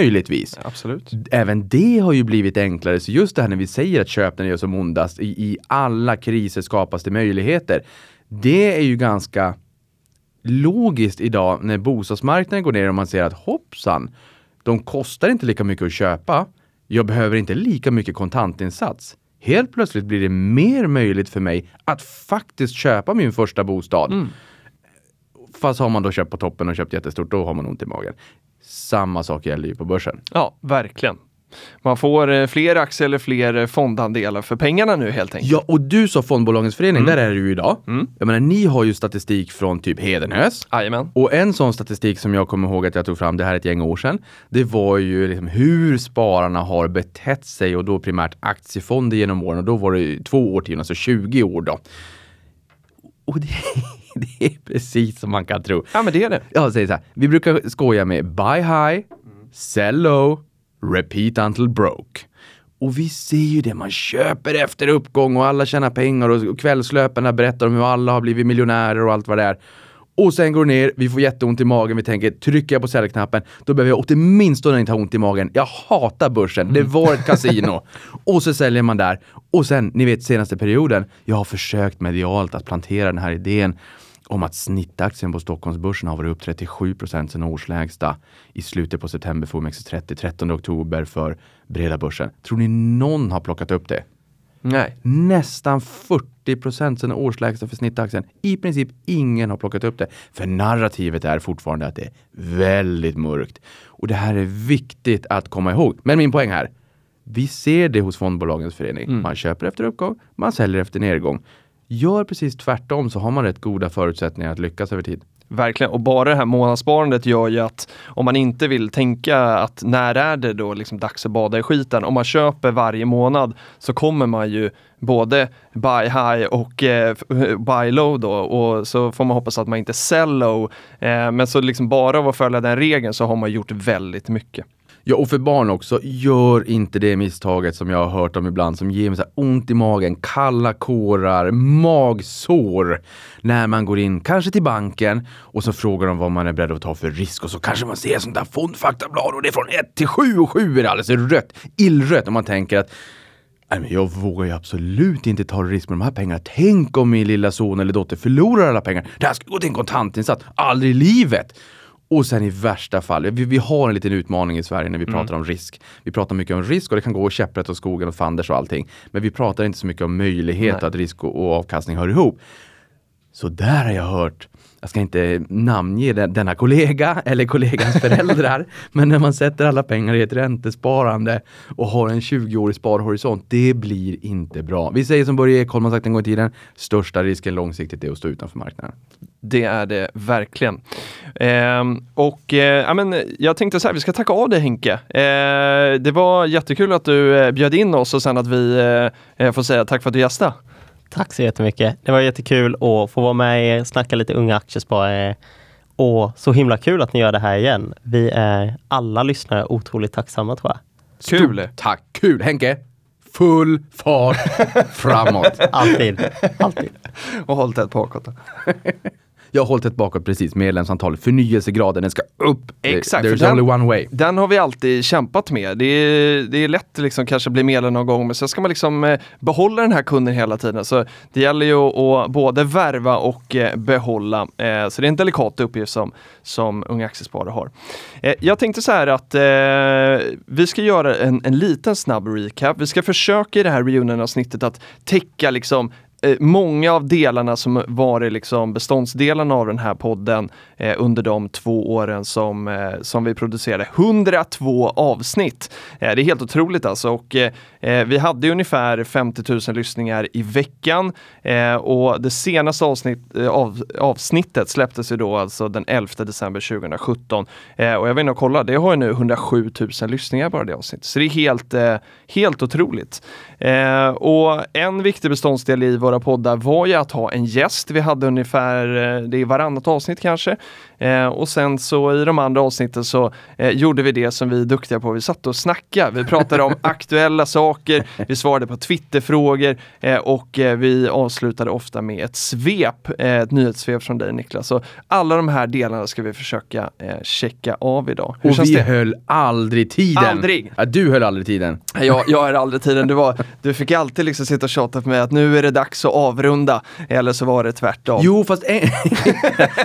Möjligtvis. Absolut. Även det har ju blivit enklare. Så just det här när vi säger att köp när det gör som ondast, i, i alla kriser skapas det möjligheter. Det är ju ganska logiskt idag när bostadsmarknaden går ner och man ser att hoppsan, de kostar inte lika mycket att köpa. Jag behöver inte lika mycket kontantinsats. Helt plötsligt blir det mer möjligt för mig att faktiskt köpa min första bostad. Fast har man då köpt på toppen och köpt jättestort, då har man ont i magen. Samma sak gäller ju på börsen. Ja, verkligen. Man får eh, fler aktier eller fler eh, fondandelar för pengarna nu helt enkelt. Ja, och du sa Fondbolagens förening, där är du ju idag. Jag menar, ni har ju statistik från typ Hedenhös. Jajamän. Och en sån statistik som jag kommer ihåg att jag tog fram, det här är ett gäng år sedan, det var ju liksom hur spararna har betett sig och då primärt aktiefonder genom åren och då var det två årtionden, alltså 20 år då. Och det, det är precis som man kan tro. Ja, men det är det. Jag säger så här, vi brukar skoja med buy high, sell low, repeat until broke. Och vi ser ju det, man köper efter uppgång och alla tjänar pengar och kvällslöparna berättar om hur alla har blivit miljonärer och allt vad det är. Och sen går det ner, vi får jätteont i magen, vi tänker trycker jag på säljknappen, då behöver jag åtminstone inte ha ont i magen. Jag hatar börsen, det var ett kasino. och så säljer man där. Och sen, ni vet senaste perioden, jag har försökt medialt att plantera den här idén om att snittaktien på Stockholmsbörsen har varit upp 37 procent sedan årslägsta i slutet på september för OMXS30, 13 oktober för breda börsen. Tror ni någon har plockat upp det? Nej. Nästan 40 procent sedan årslägsta för snittaktien. I princip ingen har plockat upp det. För narrativet är fortfarande att det är väldigt mörkt. Och det här är viktigt att komma ihåg. Men min poäng här. Vi ser det hos fondbolagens förening. Man köper efter uppgång, man säljer efter nedgång. Gör precis tvärtom så har man rätt goda förutsättningar att lyckas över tid. Verkligen, och bara det här månadssparandet gör ju att om man inte vill tänka att när är det då liksom dags att bada i skiten, om man köper varje månad så kommer man ju både buy high och eh, buy low då och så får man hoppas att man inte sell low. Eh, men så liksom bara av att följa den regeln så har man gjort väldigt mycket. Ja, och för barn också, gör inte det misstaget som jag har hört om ibland som ger mig så här ont i magen, kalla kårar, magsår när man går in, kanske till banken och så frågar de vad man är beredd att ta för risk och så kanske man ser sånt där fondfaktablad och det är från 1 till 7 och 7 är det alldeles rött, illrött och man tänker att Nej, men jag vågar ju absolut inte ta risk med de här pengarna. Tänk om min lilla son eller dotter förlorar alla pengar. Det här ska gå till en kontantinsats. Aldrig i livet! Och sen i värsta fall, vi, vi har en liten utmaning i Sverige när vi pratar om risk. Vi pratar mycket om risk och det kan gå käpprätt åt skogen och fanders och allting. Men vi pratar inte så mycket om möjlighet Nej. att risk och, och avkastning hör ihop. Så där har jag hört, jag ska inte namnge den, denna kollega eller kollegans föräldrar, men när man sätter alla pengar i ett räntesparande och har en 20-årig sparhorisont, det blir inte bra. Vi säger som Börje Ekholm har sagt en gång i tiden, största risken långsiktigt är att stå utanför marknaden. Det är det verkligen. Ehm, och eh, ja, men jag tänkte så här, vi ska tacka av dig Henke. Eh, det var jättekul att du eh, bjöd in oss och sen att vi eh, eh, får säga tack för att du gästade. Tack så jättemycket. Det var jättekul att få vara med och snacka lite unga aktiesparare. Och så himla kul att ni gör det här igen. Vi är alla lyssnare otroligt tacksamma tror jag. Kul! Tack, kul! Henke, full fart framåt. Alltid. Alltid. Och håll tätt bakåt. Jag har hållit ett bakåt precis, medlemsantalet, förnyelsegraden, den ska upp. Exakt, There's den- only one way. Den har vi alltid kämpat med. Det är, det är lätt liksom kanske bli medlem någon gång men sen ska man liksom eh, behålla den här kunden hela tiden. Så det gäller ju att, både värva och eh, behålla. Eh, så det är en delikat uppgift som, som Unga Aktiesparare har. Eh, jag tänkte så här att eh, vi ska göra en, en liten snabb recap. Vi ska försöka i det här reunion-avsnittet att täcka liksom eh, många av delarna som varit liksom beståndsdelarna av den här podden eh, under de två åren som, eh, som vi producerade. 102 avsnitt! Eh, det är helt otroligt alltså. Och, eh, eh, vi hade ungefär 50 000 lyssningar i veckan eh, och det senaste avsnitt, eh, av, avsnittet släpptes ju då alltså den 11 december 2017. Eh, och jag var inne och kollade, det har ju nu 107 000 lyssningar bara det avsnittet. Så det är helt, eh, helt otroligt. Eh, och en viktig beståndsdel i våra poddar var ju att ha en gäst. Vi hade ungefär, det är varannat avsnitt kanske. Eh, och sen så i de andra avsnitten så eh, gjorde vi det som vi är duktiga på. Vi satt och snackade. Vi pratade om aktuella saker, vi svarade på Twitterfrågor eh, och eh, vi avslutade ofta med ett svep, eh, ett nyhetssvep från dig Niklas. Så alla de här delarna ska vi försöka eh, checka av idag. Hur Och vi det? höll aldrig tiden. Aldrig. Ja, du höll aldrig tiden. Jag, jag är aldrig tiden. Du, var, du fick alltid liksom sitta och tjata på mig att nu är det dags att avrunda. Eller så var det tvärtom. Jo, fast en,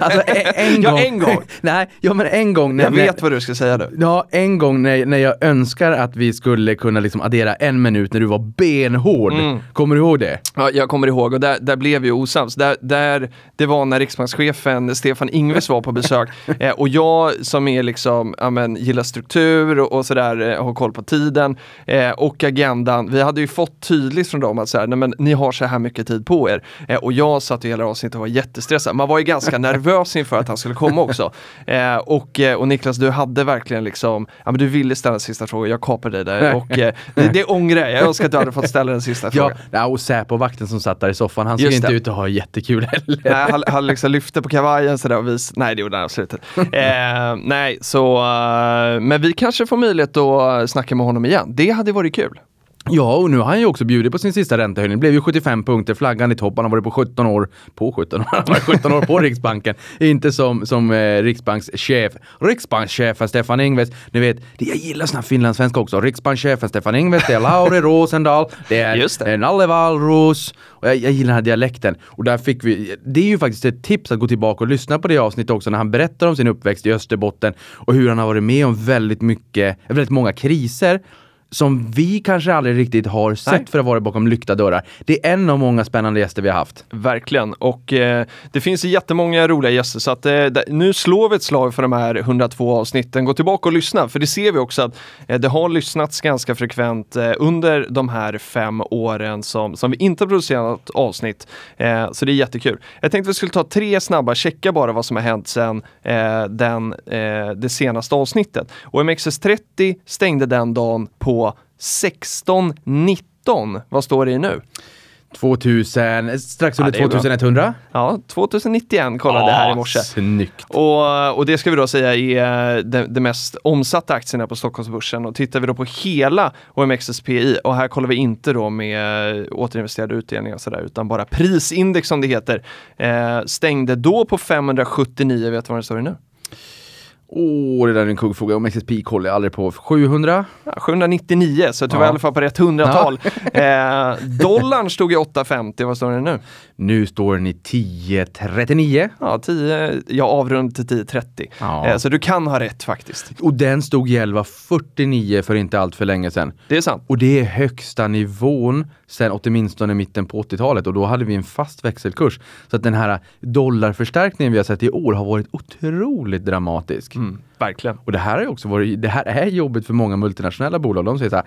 alltså, en, en gång. En gång. Nej, ja men en gång. När, jag vet när, vad du ska säga nu. Ja, en gång när, när jag önskar att vi skulle kunna liksom addera en minut när du var benhård. Mm. Kommer du ihåg det? Ja, jag kommer ihåg och där, där blev vi osams. Där, där, det var när riksbankschefen Stefan Ingves var på besök eh, och jag som är liksom, ja, men, gillar struktur och, och sådär, eh, har koll på tiden eh, och agendan. Vi hade ju fått tydligt från dem att så här, nej, men, ni har så här mycket tid på er. Eh, och jag satt i hela avsnittet och var jättestressad. Man var ju ganska nervös inför att han skulle komma också. Eh, och, eh, och Niklas, du hade verkligen liksom, ja men du ville ställa en sista fråga, jag kapade dig där och eh, det, det ångrar jag. Jag önskar att du hade fått ställa den sista frågan. ja och Säpo-vakten som satt där i soffan, han såg Just inte det. ut att ha jättekul heller. Nej, han, han liksom lyfte på kavajen sådär och vis... Nej, det gjorde han absolut inte. eh, Nej, så... eh, men vi kanske får möjlighet att snacka med honom igen. Det hade varit kul. Ja, och nu har han ju också bjudit på sin sista räntehöjning. Det blev ju 75 punkter, flaggan i topp. Han har varit på 17 år, på 17 år, han har varit 17 år på Riksbanken. Inte som, som eh, riksbankschef. Riksbankschefen Stefan Ingves. Ni vet, det, jag gillar såna finlandssvenska också. Riksbankschefen Stefan Ingves, det är Lauri Rosendal, det är Just det. Nalle Wahlroos. Och jag, jag gillar den här dialekten. Och där fick vi, det är ju faktiskt ett tips att gå tillbaka och lyssna på det avsnittet också när han berättar om sin uppväxt i Österbotten och hur han har varit med om väldigt mycket, väldigt många kriser som vi kanske aldrig riktigt har sett Nej. för att vara bakom lyckta dörrar. Det är en av många spännande gäster vi har haft. Verkligen. Och eh, det finns jättemånga roliga gäster så att eh, nu slår vi ett slag för de här 102 avsnitten. Gå tillbaka och lyssna för det ser vi också att eh, det har lyssnats ganska frekvent eh, under de här fem åren som, som vi inte har producerat avsnitt. Eh, så det är jättekul. Jag tänkte vi skulle ta tre snabba, checka bara vad som har hänt sedan eh, den, det senaste avsnittet. Och MXS30 stängde den dagen på 16.19. Vad står det i nu? 2000, strax Ja, under det är bra. 2100. Ja, 2091 kollade jag här i morse. Snyggt. Och, och det ska vi då säga är de, de mest omsatta aktierna på Stockholmsbörsen. Och tittar vi då på hela OMXSPI och här kollar vi inte då med återinvesterade utdelningar och sådär utan bara prisindex som det heter. Eh, stängde då på 579, vet du vad det står i nu? Åh, det där är en kuggfråga. Om XSP kollar jag aldrig på. 700? Ja, 799, så du var Ja. i alla fall på rätt hundratal. Eh, dollarn stod i 850, vad står det nu? Nu står den i 1039. Ja, 10, jag avrundar till 1030. Ja. Eh, så du kan ha rätt faktiskt. Och den stod i 1149 för inte allt för länge sedan. Det är sant. Och det är högsta nivån sen åtminstone mitten på 80-talet och då hade vi en fast växelkurs. Så att den här dollarförstärkningen vi har sett i år har varit otroligt dramatisk. Mm, Mm, verkligen. Och det här, är också varit, det här är jobbigt för många multinationella bolag. De säger så här,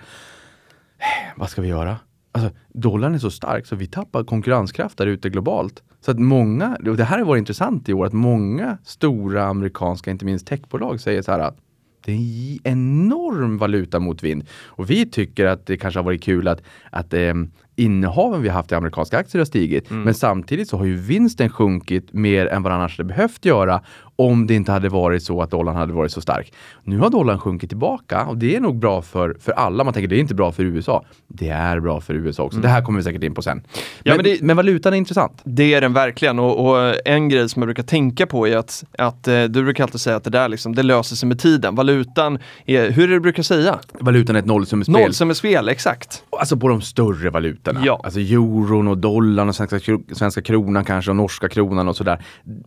eh, vad ska vi göra? Alltså, dollarn är så stark så vi tappar konkurrenskraft där ute globalt. Så att många, och det här har varit intressant i år, att många stora amerikanska, inte minst techbolag, säger så här att det är en enorm valutamotvind. Och vi tycker att det kanske har varit kul att, att eh, innehaven vi haft i amerikanska aktier har stigit. Men samtidigt så har ju vinsten sjunkit mer än vad den annars hade behövt göra om det inte hade varit så att dollarn hade varit så stark. Nu har dollarn sjunkit tillbaka och det är nog bra för, för alla. Man tänker det är inte bra för USA. Det är bra för USA också. Det här kommer vi säkert in på sen. Ja, men, men det- men valutan är intressant. Det är den verkligen och, och en grej som jag brukar tänka på är att, att eh, du brukar alltid säga att det där liksom, det löser sig med tiden. Valutan är, hur är det du brukar säga? Valutan är ett nollsummespel. Nollsummespel, exakt. Alltså på de större valutorna. Ja. Alltså euron och dollarn och svenska, svenska kronan kanske och norska kronan och sådär.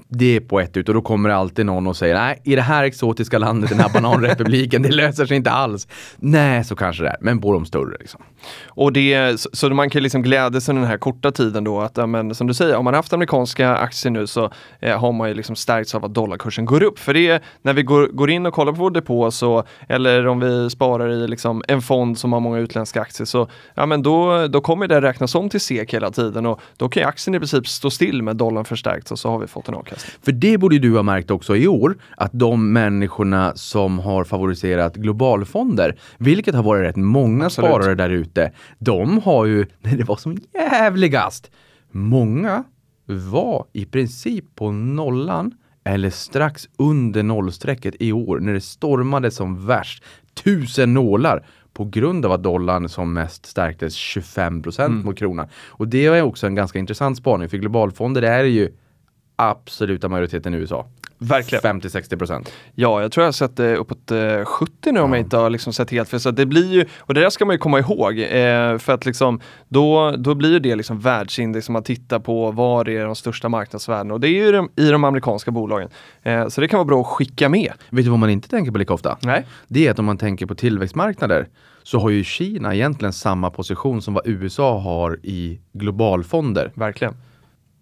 Det är på ett ut och då kommer det alltid någon och säger nej, i det här exotiska landet, den här bananrepubliken, det löser sig inte alls. Nej, så kanske det är, men på de större liksom. Och det, så, så man kan liksom glädja sig den här korta tiden då att, men, som du säger, om man haft amerikanska aktier nu så eh, har man ju liksom stärkts av att dollarkursen går upp. För det är när vi går, går in och kollar på vår depå så, eller om vi sparar i liksom en fond som har många utländska aktier så, ja men då, då kommer det räknas om till SEK hela tiden och då kan ju aktien i princip stå still med dollarn förstärkt och så har vi fått en avkastning. För det borde du ha märkt också i år, att de människorna som har favoriserat globalfonder, vilket har varit rätt många Absolut. sparare där ute, de har ju, när det var som jävligast, många var i princip på nollan eller strax under nollstrecket i år när det stormade som värst. Tusen nålar på grund av att dollarn som mest stärktes 25 procent mot kronan. Och det är också en ganska intressant spaning för globalfonder är ju absoluta majoriteten i USA. Verkligen. 50-60 procent. Ja, jag tror jag har sett eh, uppåt eh, 70 nu om jag inte har liksom sett helt fel. Så det blir ju, och det där ska man ju komma ihåg, eh, för att liksom, då, då blir det liksom världsindex som man tittar på var är de största marknadsvärdena och det är ju de, i de amerikanska bolagen. Eh, så det kan vara bra att skicka med. Vet du vad man inte tänker på lika ofta? Nej. Det är att om man tänker på tillväxtmarknader så har ju Kina egentligen samma position som vad USA har i globalfonder. Verkligen.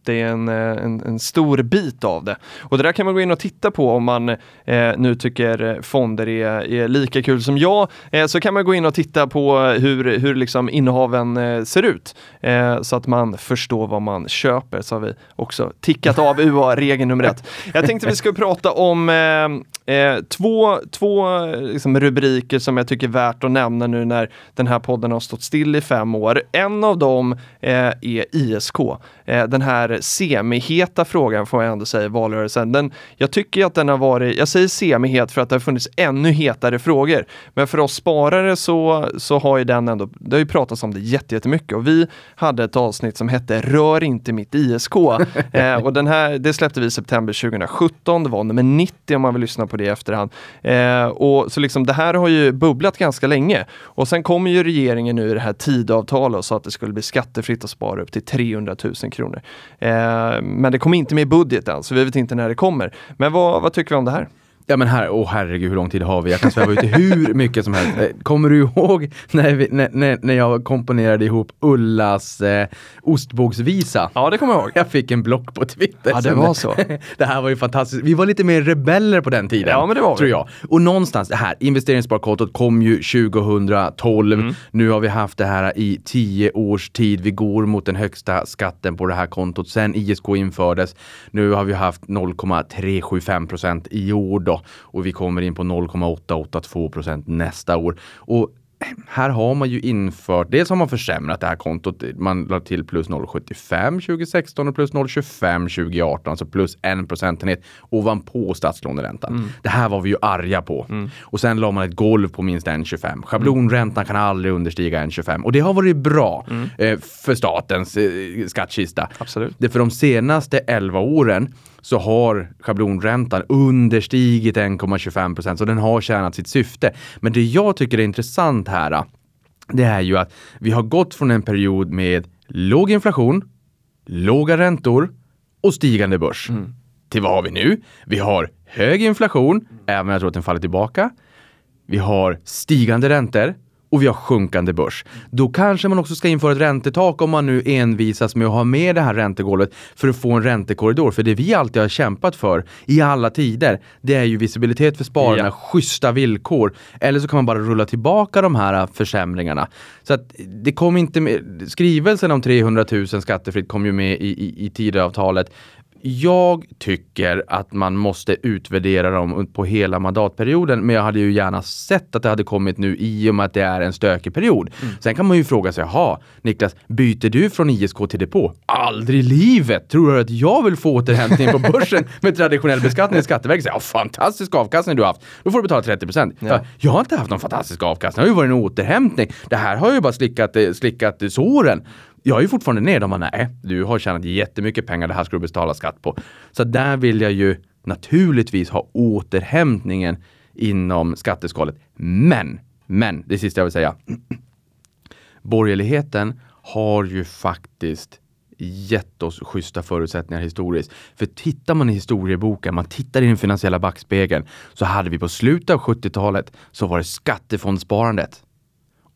Det är en, eh, en, en stor bit av det. Och det där kan man gå in och titta på om man eh, nu tycker fonder är, är lika kul som jag. Eh, så kan man gå in och titta på hur, hur liksom innehaven eh, ser ut. Eh, så att man förstår vad man köper. Så har vi också tickat av UA-regel nummer ett. Jag tänkte vi skulle prata om eh, två, två liksom, rubriker som jag tycker är värt att nämna nu när den här podden har stått still i fem år. En av dem är ISK. Den här semiheta frågan får jag ändå säga i valrörelsen. Den, jag tycker att den har varit, jag säger semihet för att det har funnits ännu hetare frågor. Men för oss sparare så, så har ju den ändå, det har ju pratats om det jätte- jättemycket och vi hade ett avsnitt som hette Rör inte mitt ISK. eh, och den här, det släppte vi i september 2017, det var nummer 90 om man vill lyssna på det i efterhand. Eh, och så liksom det här har ju bubblat ganska länge. Och sen kommer ju regeringen nu i det här tidavtalet och sa att det skulle bli skattefritt att spara upp till 300 000 kronor. Eh, men det kommer inte med i budgeten, så vi vet inte när det kommer. Men vad, vad tycker vi om det här? Ja men här, åh herregud hur lång tid har vi? Jag kan sväva ut i hur mycket som helst. Eh, Kommer du ihåg när, vi, när, när, jag komponerade ihop Ullas eh, ostbågsvisa? Ja, det kommer jag ihåg. Jag fick en block på Twitter. Ja, det var så. det här var ju fantastiskt. Vi var lite mer rebeller på den tiden. Ja, men det var vi. Tror jag. Och någonstans, det här investeringssparkontot kom ju 2012. Mm. Nu har vi haft det här i tio års tid. Vi går mot den högsta skatten på det här kontot sen ISK infördes. Nu har vi haft 0,375 procent i år då och vi kommer in på 0,882 procent nästa år. Och här har man ju infört, dels har man försämrat det här kontot. Man la till plus 0,75 2016 och plus 0,25 2018, alltså plus en procentenhet ovanpå statslåneräntan. Det här var vi ju arga på. Och sen la man ett golv på minst 1,25. Schablonräntan kan aldrig understiga 1,25 och det har varit bra eh, för statens eh, skattkista. Absolut. Det för de senaste 11 åren så har schablonräntan understigit 1,25 procent, så den har tjänat sitt syfte. Men det jag tycker är intressant här, det är ju att vi har gått från en period med låg inflation, låga räntor och stigande börs. Till vad har vi nu? Vi har hög inflation, även om jag tror att den faller tillbaka. Vi har stigande räntor och vi har sjunkande börs. Då kanske man också ska införa ett räntetak om man nu envisas med att ha med det här räntegolvet för att få en räntekorridor. För det vi alltid har kämpat för i alla tider, det är ju visibilitet för spararna, Ja. schyssta villkor. Eller så kan man bara rulla tillbaka de här försämringarna. Så att det kom inte med, skrivelsen om 300 000 skattefritt kom ju med i, i, i Tidöavtalet. Jag tycker att man måste utvärdera dem på hela mandatperioden, men jag hade ju gärna sett att det hade kommit nu i och med att det är en stökig period. Sen kan man ju fråga sig, jaha, Niklas, byter du från ISK till depå? Aldrig i livet! Tror du att jag vill få återhämtning på börsen med traditionell beskattning? Skatteverket säger, ja, fantastisk avkastning du har haft. Då får du betala 30 procent. Ja. Jag har inte haft någon fantastisk avkastning, det har ju varit en återhämtning. Det här har ju bara slickat, eh, slickat såren. Jag är ju fortfarande ner. De bara, nej, du har tjänat jättemycket pengar, det här ska du betala skatt på. Så där vill jag ju naturligtvis ha återhämtningen inom skatteskalet. Men, men, det sista jag vill säga. Borgerligheten har ju faktiskt gett oss schyssta förutsättningar historiskt. För tittar man i historieboken, man tittar i den finansiella backspegeln, så hade vi på slutet av 70-talet så var det skattefondssparandet.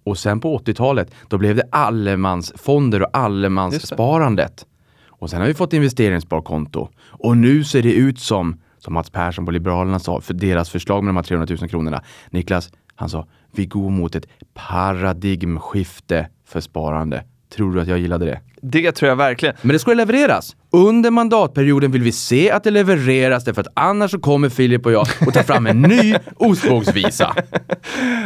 Och sen på 80-talet, då blev det allemansfonder och allemanssparandet. Och sen har vi fått investeringssparkonto. Och nu ser det ut som, som Mats Persson på Liberalerna sa, för deras förslag med de här 300 000 kronorna. Niklas, han sa, vi går mot ett paradigmskifte för sparande. Tror du att jag gillade det? Det tror jag verkligen. Men det ska levereras. Under mandatperioden vill vi se att det levereras därför att annars så kommer Filip och jag att ta fram en ny ostbågsvisa.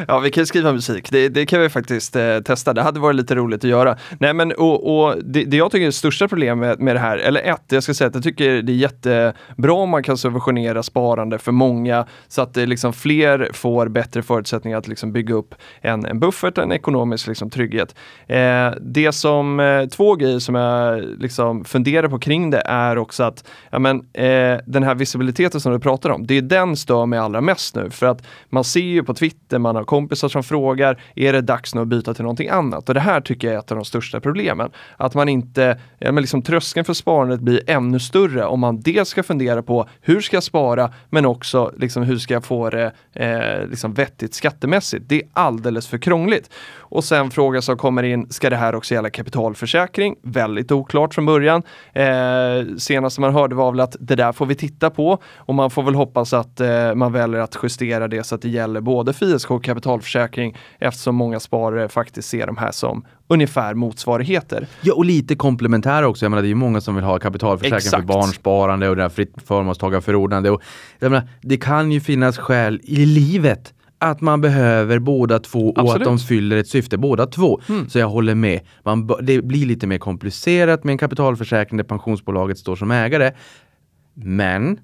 Ja, vi kan ju skriva musik. Det, det kan vi faktiskt eh, testa. Det hade varit lite roligt att göra. Nej, men och, och det, det jag tycker är det största problemet med det här, eller ett, jag ska säga att jag tycker det är jättebra om man kan subventionera sparande för många så att det liksom fler får bättre förutsättningar att liksom bygga upp en, en buffert, en ekonomisk liksom trygghet. Eh, det som, eh, två grejer som jag liksom funderar på kring det är också att ja, men, eh, den här visibiliteten som du pratar om, det är den stör mig allra mest nu för att man ser ju på Twitter, man har kompisar som frågar, är det dags nu att byta till någonting annat? Och det här tycker jag är ett av de största problemen. Att man inte, ja, men liksom tröskeln för sparandet blir ännu större om man dels ska fundera på hur ska jag spara, men också liksom, hur ska jag få det eh, liksom vettigt skattemässigt? Det är alldeles för krångligt. Och sen fråga som kommer in, ska det här också gälla kapitalförsäkring? Väldigt oklart från början. Eh, senaste man hörde var väl att det där får vi titta på och man får väl hoppas att eh, man väljer att justera det så att det gäller både för ISK och kapitalförsäkring eftersom många sparare faktiskt ser de här som ungefär motsvarigheter. Ja, och lite komplementära också. Jag menar, det är ju många som vill ha kapitalförsäkring Exakt. för barnsparande och det här fritt förmånstagarförordnande. Och jag menar, det kan ju finnas skäl i livet att man behöver båda två och att Absolut. de fyller ett syfte båda två. Så jag håller med. Man, det blir lite mer komplicerat med en kapitalförsäkring där pensionsbolaget står som ägare. Men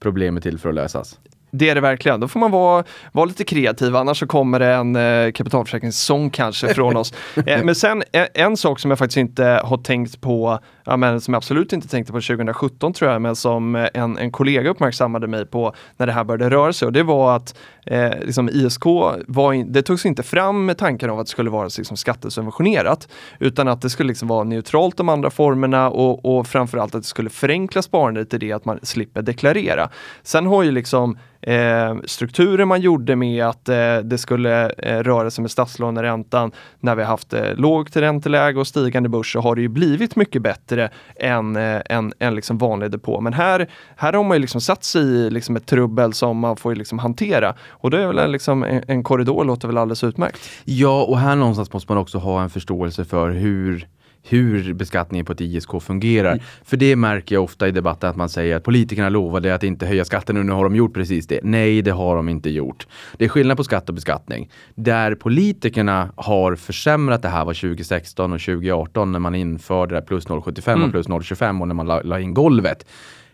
problemet är till för att lösas. Det är det verkligen. Då får man vara, vara lite kreativ, annars så kommer det en eh, kapitalförsäkringssång kanske från oss. Eh, men sen eh, en sak som jag faktiskt inte har tänkt på ja, men som jag absolut inte tänkte på 2017 tror jag, men som eh, en, en kollega uppmärksammade mig på när det här började röra sig och det var att eh, liksom ISK, var in, det togs inte fram med tanken om att det skulle vara liksom skattesubventionerat utan att det skulle liksom vara neutralt de andra formerna och, och framförallt att det skulle förenkla sparandet i det att man slipper deklarera. Sen har ju liksom eh, strukturen man gjorde med att eh, det skulle eh, röra sig med statslåneräntan när vi haft eh, lågt ränteläge och stigande börs så har det ju blivit mycket bättre än, en eh, än, än liksom vanlig depå. Men här, här har man ju liksom satt sig i liksom ett trubbel som man får liksom hantera och det är väl liksom en, en korridor låter väl alldeles utmärkt. Ja, och här någonstans måste man också ha en förståelse för hur hur beskattningen på ett ISK fungerar. Mm. För det märker jag ofta i debatten att man säger att politikerna lovade att inte höja skatten och nu har de gjort precis det. Nej, det har de inte gjort. Det är skillnad på skatt och beskattning. Där politikerna har försämrat det här var 2016 och 2018 när man införde det plus 0,75 mm. och plus 0,25 och när man la, la in golvet.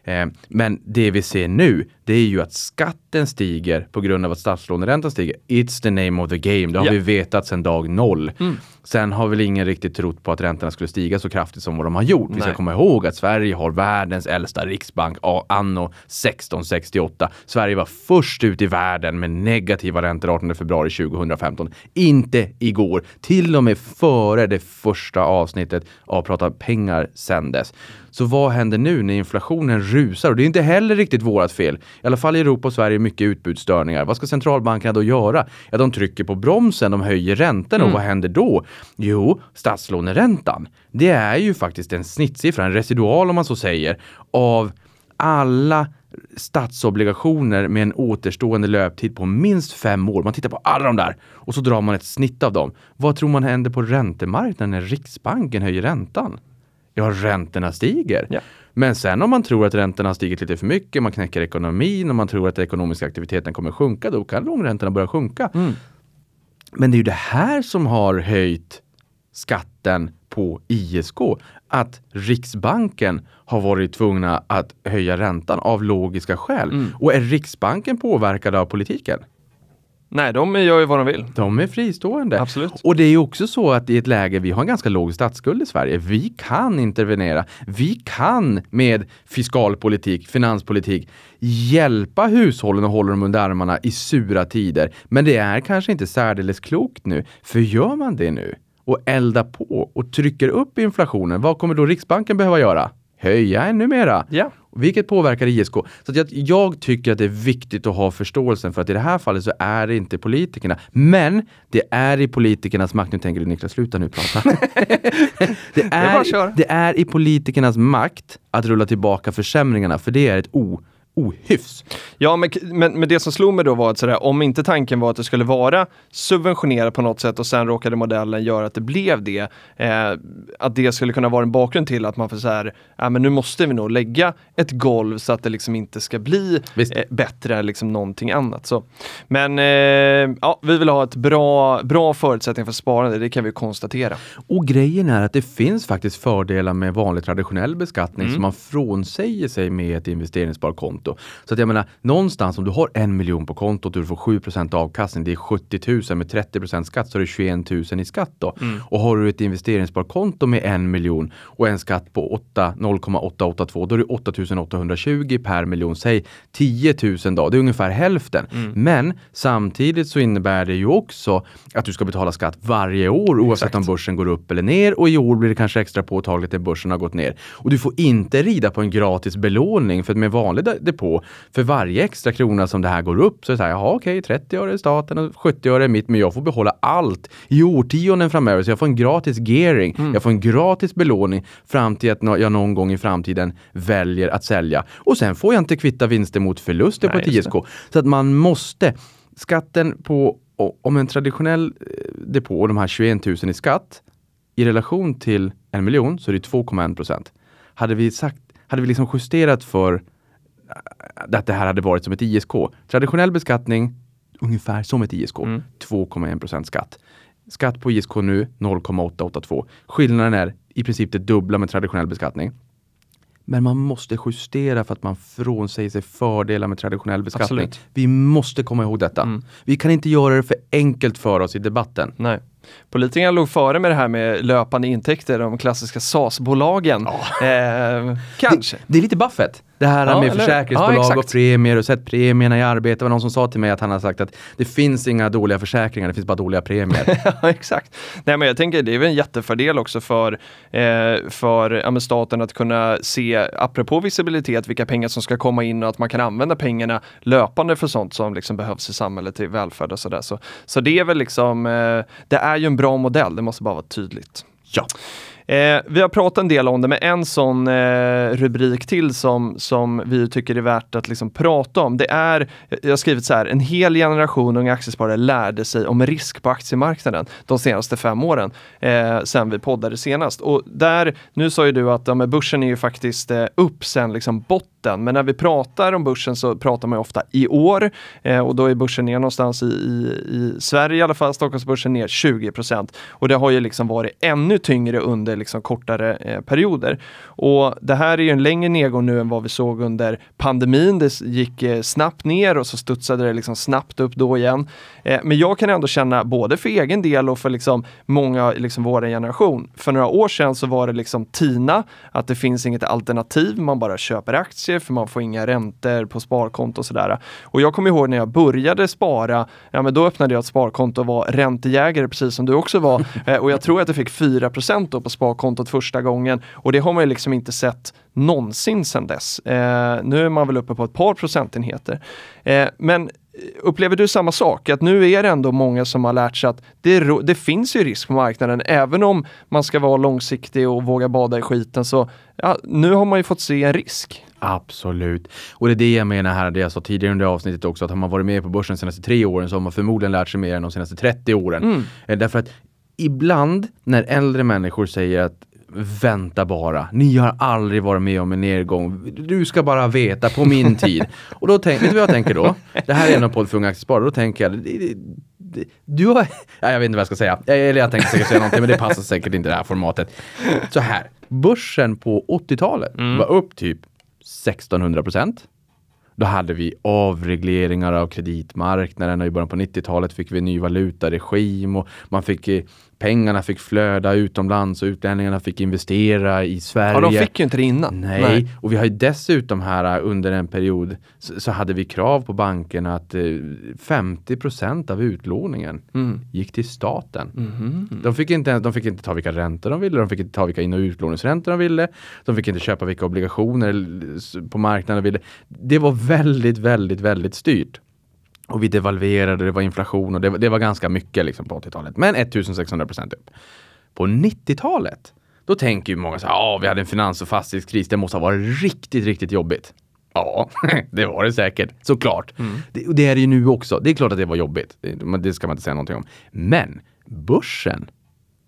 Eh, men det vi ser nu, det är ju att skatten stiger på grund av att statslåneräntan stiger. It's the name of the game. Det har yeah. vi vetat sedan dag noll. Mm. Sen har väl ingen riktigt trott på att räntorna skulle stiga så kraftigt som vad de har gjort. Nej. Vi ska komma ihåg att Sverige har världens äldsta riksbank anno 1668. Sverige var först ut i världen med negativa räntor 18 februari 2015. Inte igår, till och med före det första avsnittet av Prata pengar sändes. Så vad händer nu när inflationen rusar? Och det är inte heller riktigt vårat fel. I alla fall i Europa och Sverige mycket utbudsstörningar. Vad ska centralbankerna då göra? Ja, de trycker på bromsen, de höjer räntorna mm. och vad händer då? Jo, statslåneräntan. Det är ju faktiskt en snittsiffra, en residual om man så säger, av alla statsobligationer med en återstående löptid på minst fem år. Man tittar på alla de där och så drar man ett snitt av dem. Vad tror man händer på räntemarknaden när Riksbanken höjer räntan? Ja, räntorna stiger. Ja. Men sen om man tror att räntorna har stigit lite för mycket, man knäcker ekonomin och man tror att den ekonomiska aktiviteten kommer sjunka, då kan långräntorna börja sjunka. Mm. Men det är ju det här som har höjt skatten på ISK. Att Riksbanken har varit tvungna att höja räntan av logiska skäl. Mm. Och är Riksbanken påverkad av politiken? Nej, de gör ju vad de vill. De är fristående. Absolut. Och det är också så att i ett läge, vi har en ganska låg statsskuld i Sverige. Vi kan intervenera. Vi kan med fiskalpolitik, finanspolitik hjälpa hushållen och hålla dem under armarna i sura tider. Men det är kanske inte särdeles klokt nu. För gör man det nu och eldar på och trycker upp inflationen, vad kommer då Riksbanken behöva göra? Höja ännu mera. Ja. Vilket påverkar ISK. Så jag, jag, tycker att det är viktigt att ha förståelsen för att i det här fallet så är det inte politikerna. Men det är i politikernas makt, nu tänker du Niklas, sluta nu prata. det, är, det är i politikernas makt att rulla tillbaka försämringarna, för det är ett o ohyfs. Ja, men, men, men, det som slog mig då var att sådär, om inte tanken var att det skulle vara subventionerat på något sätt och sen råkade modellen göra att det blev det, eh, att det skulle kunna vara en bakgrund till att man får så här, ja men nu måste vi nog lägga ett golv så att det liksom inte ska bli eh, bättre än liksom någonting annat. Så. Men eh, ja, vi vill ha ett bra, bra förutsättning för sparande, det kan vi konstatera. Och grejen är att det finns faktiskt fördelar med vanlig traditionell beskattning mm. som man frånsäger sig med ett investeringssparkonto konto. Så att jag menar, någonstans om du har en miljon på kontot och du får 7% avkastning, det är 70 000 med 30% skatt så är det 21 000 i skatt då. Mm. Och har du ett investeringssparkonto med en miljon och en skatt på 0,882 då är det 8 820 per miljon. Säg 10 000 då, det är ungefär hälften. Mm. Men samtidigt så innebär det ju också att du ska betala skatt varje år oavsett Exakt. om börsen går upp eller ner och i år blir det kanske extra påtagligt när börsen har gått ner. Och du får inte rida på en gratis belåning för med vanlig depå, för varje extra krona som det här går upp så är det så här, jaha okej, okay, 30 öre är staten och 70 öre är mitt, men jag får behålla allt i årtionden framöver. Så jag får en gratis gearing, mm. jag får en gratis belåning fram till att jag någon gång i framtiden väljer att sälja. Och sen får jag inte kvitta vinster mot förluster Nej, på ett ISK. Så att man måste, skatten på om en traditionell eh, depå och de här 21 000 i skatt i relation till en miljon så är det 2,1 procent. Hade vi sagt, hade vi liksom justerat för att det här hade varit som ett ISK. Traditionell beskattning, ungefär som ett ISK, mm. 2,1% skatt. Skatt på ISK nu 0,882. Skillnaden är i princip det dubbla med traditionell beskattning. Men man måste justera för att man frånsäger sig fördelar med traditionell beskattning. Absolut. Vi måste komma ihåg detta. Mm. Vi kan inte göra det för enkelt för oss i debatten. Nej. Politikerna låg före med det här med löpande intäkter, de klassiska SAS-bolagen. Eh, kanske. Det, det är lite Buffett. Det här Ja, med eller- försäkringsbolag ja, och premier och sätt premierna i arbete. Det var någon som sa till mig att han har sagt att det finns inga dåliga försäkringar, det finns bara dåliga premier. Ja, exakt. Nej, men jag tänker det är väl en jättefördel också för, eh, för ja, staten att kunna se, apropå visibilitet, vilka pengar som ska komma in och att man kan använda pengarna löpande för sånt som liksom behövs i samhället till välfärd och sådär. Så, så det är väl liksom, eh, det är ju en bra modell, det måste bara vara tydligt. ja. Eh, vi har pratat en del om det, men en sån eh, rubrik till som, som vi tycker är värt att liksom prata om, det är, jag har skrivit så här, en hel generation unga aktiesparare lärde sig om risk på aktiemarknaden de senaste fem åren, eh, sen vi poddade senast. Och där, nu sa ju du att ja, börsen är ju faktiskt eh, upp sen liksom botten, men när vi pratar om börsen så pratar man ju ofta i år eh, och då är börsen ner någonstans i, i, i Sverige i alla fall, Stockholmsbörsen ner 20% och det har ju liksom varit ännu tyngre under liksom kortare eh, perioder. Och det här är ju en längre nedgång nu än vad vi såg under pandemin. Det gick eh, snabbt ner och så studsade det liksom snabbt upp då igen. Eh, men jag kan ändå känna både för egen del och för liksom många, liksom vår generation. För några år sedan så var det liksom TINA, att det finns inget alternativ, man bara köper aktier för man får inga räntor på sparkonto och sådär. Och jag kommer ihåg när jag började spara, ja men då öppnade jag ett sparkonto och var räntajägare precis som du också var. Eh, och jag tror att jag fick 4 då på sparkontot första gången och det har man ju liksom inte sett någonsin sedan dess. Eh, nu är man väl uppe på ett par procentenheter. Eh, men Upplever du samma sak? Att nu är det ändå många som har lärt sig att det, det finns ju risk på marknaden. Även om man ska vara långsiktig och våga bada i skiten så ja, nu har man ju fått se en risk. Absolut. Och det är det jag menar här, det jag sa tidigare under avsnittet också, att har man varit med på börsen de senaste tre åren så har man förmodligen lärt sig mer än de senaste 30 åren. Eh, Därför att ibland när äldre människor säger att vänta bara, ni har aldrig varit med om en nedgång, du ska bara veta på min tid. Och då tänker, vet du vad jag tänker då? Det här är en av podd för unga aktiesparare, då tänker jag, du har, ja, jag vet inte vad jag ska säga, eller jag tänkte säkert säga någonting men det passar säkert inte det här formatet. Så här, börsen på 80-talet var upp typ 1600 procent. Då hade vi avregleringar av kreditmarknaden och i början på 90-talet fick vi en ny valutaregim och man fick, eh, pengarna fick flöda utomlands och utlänningarna fick investera i Sverige. Ja, de fick ju inte det innan. Nej. och vi har ju dessutom här uh, under en period så, så hade vi krav på bankerna att eh, 50% av utlåningen Mm. gick till staten. Mhm. De, fick inte, de fick inte ta vilka räntor de ville, de fick inte ta vilka in och utlåningsräntor de ville, de fick inte köpa vilka obligationer på marknaden de ville. Det var väldigt, väldigt, väldigt styrt. Och vi devalverade, det var inflation och det, var- det var ganska mycket liksom på 80-talet. Men 1600 procent upp. På 90-talet, då tänker ju många så här, ja vi hade en finans och fastighetskris, det måste ha varit riktigt, riktigt jobbigt. Ja, det var det säkert, såklart. Det, och det är det ju nu också. Det är klart att det var jobbigt. Det, det ska man inte säga någonting om. Men börsen,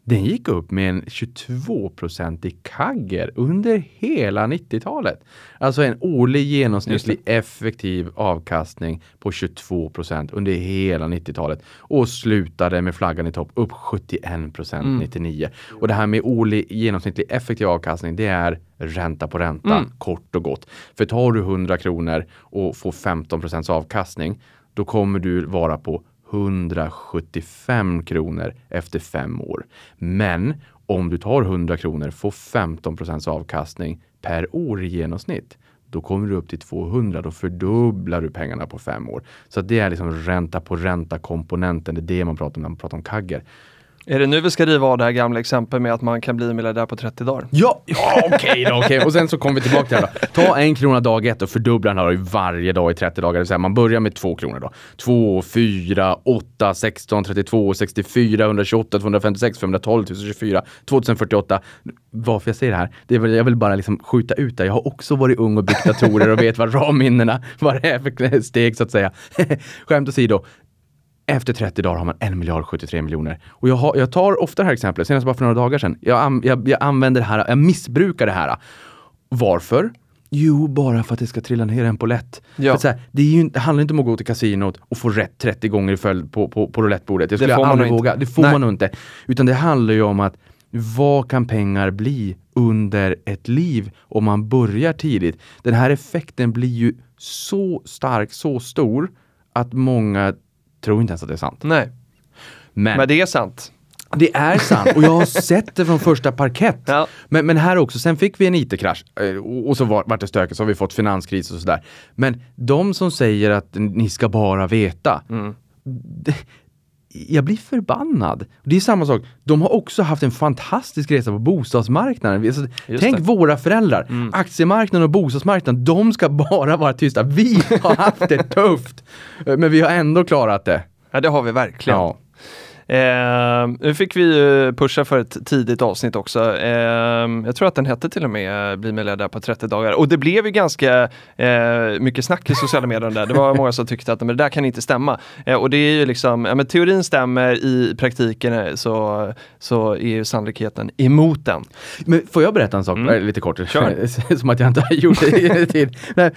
den gick upp med en 22-procentig kagger under hela 90-talet. Alltså en årlig genomsnittlig effektiv avkastning på 22 procent under hela 90-talet och slutade med flaggan i topp upp 71 procent 99. Och det här med årlig genomsnittlig effektiv avkastning, det är ränta på ränta, kort och gott. För tar du 100 kronor och får 15 procents avkastning, då kommer du vara på 175 kronor efter fem år. Men om du tar 100 kronor, får 15 procents avkastning per år i genomsnitt, då kommer du upp till 200. Då fördubblar du pengarna på fem år. Så det är liksom ränta på ränta komponenten. Det är det man pratar om när man pratar om kagger. Är det nu vi ska riva av det här gamla exemplet med att man kan bli miljardär på 30 dagar? Ja, ja okej då. okej. Och sen så kommer vi tillbaka till det här då. Ta en krona dag ett och fördubbla den här då varje dag i 30 dagar. Det vill säga man börjar med två kronor då. 2, 4, 8, 16, 32, 64, 128, 256, 512, 1024, 2048. Varför jag säger det här, det är jag vill bara liksom skjuta ut det. Jag har också varit ung och byggt datorer och vet vad ramminnena, vad det är för steg så att säga. Skämt åsido. Efter 30 dagar har man 1 miljard 73 miljoner. Och jag, har, jag tar ofta det här exemplet, senast bara för några dagar sedan. Jag, jag, jag använder det här, jag missbrukar det här. Varför? Jo, bara för att det ska trilla ner en på lätt. Ja. Här, det, är ju, det handlar inte om att gå till kasinot och få rätt 30 gånger i följd på, på, på roulettebordet. Det skulle får jag man aldrig nog inte. våga. Det får Nej. man nog inte. Utan det handlar ju om att vad kan pengar bli under ett liv om man börjar tidigt? Den här effekten blir ju så stark, så stor att många tror inte ens att det är sant. Nej, Men, men det är sant. Det är sant och jag har sett det från första parkett. Ja. Men, men här också, sen fick vi en IT-krasch eh, och, och så var, vart det stökigt, så har vi fått finanskris och sådär. Men de som säger att ni ska bara veta, Mm. det, jag blir förbannad. Det är samma sak, de har också haft en fantastisk resa på bostadsmarknaden. Alltså, tänk det. våra föräldrar, aktiemarknaden och bostadsmarknaden, de ska bara vara tysta. Vi har haft det tufft, men vi har ändå klarat det. Ja, det har vi verkligen. Ja. Eh, nu fick vi pusha för ett tidigt avsnitt också. Eh, jag tror att den hette till och med Bli medlem på 30 dagar. Och det blev ju ganska eh, mycket snack i sociala medier om det. Det var många som tyckte att men det där kan inte stämma. Eh, och det är ju liksom, ja, men teorin stämmer, i praktiken eh, så, så är ju sannolikheten emot den. Men får jag berätta en sak, Mm. eh, lite kort? Som att jag inte har gjort det i tid. Nej,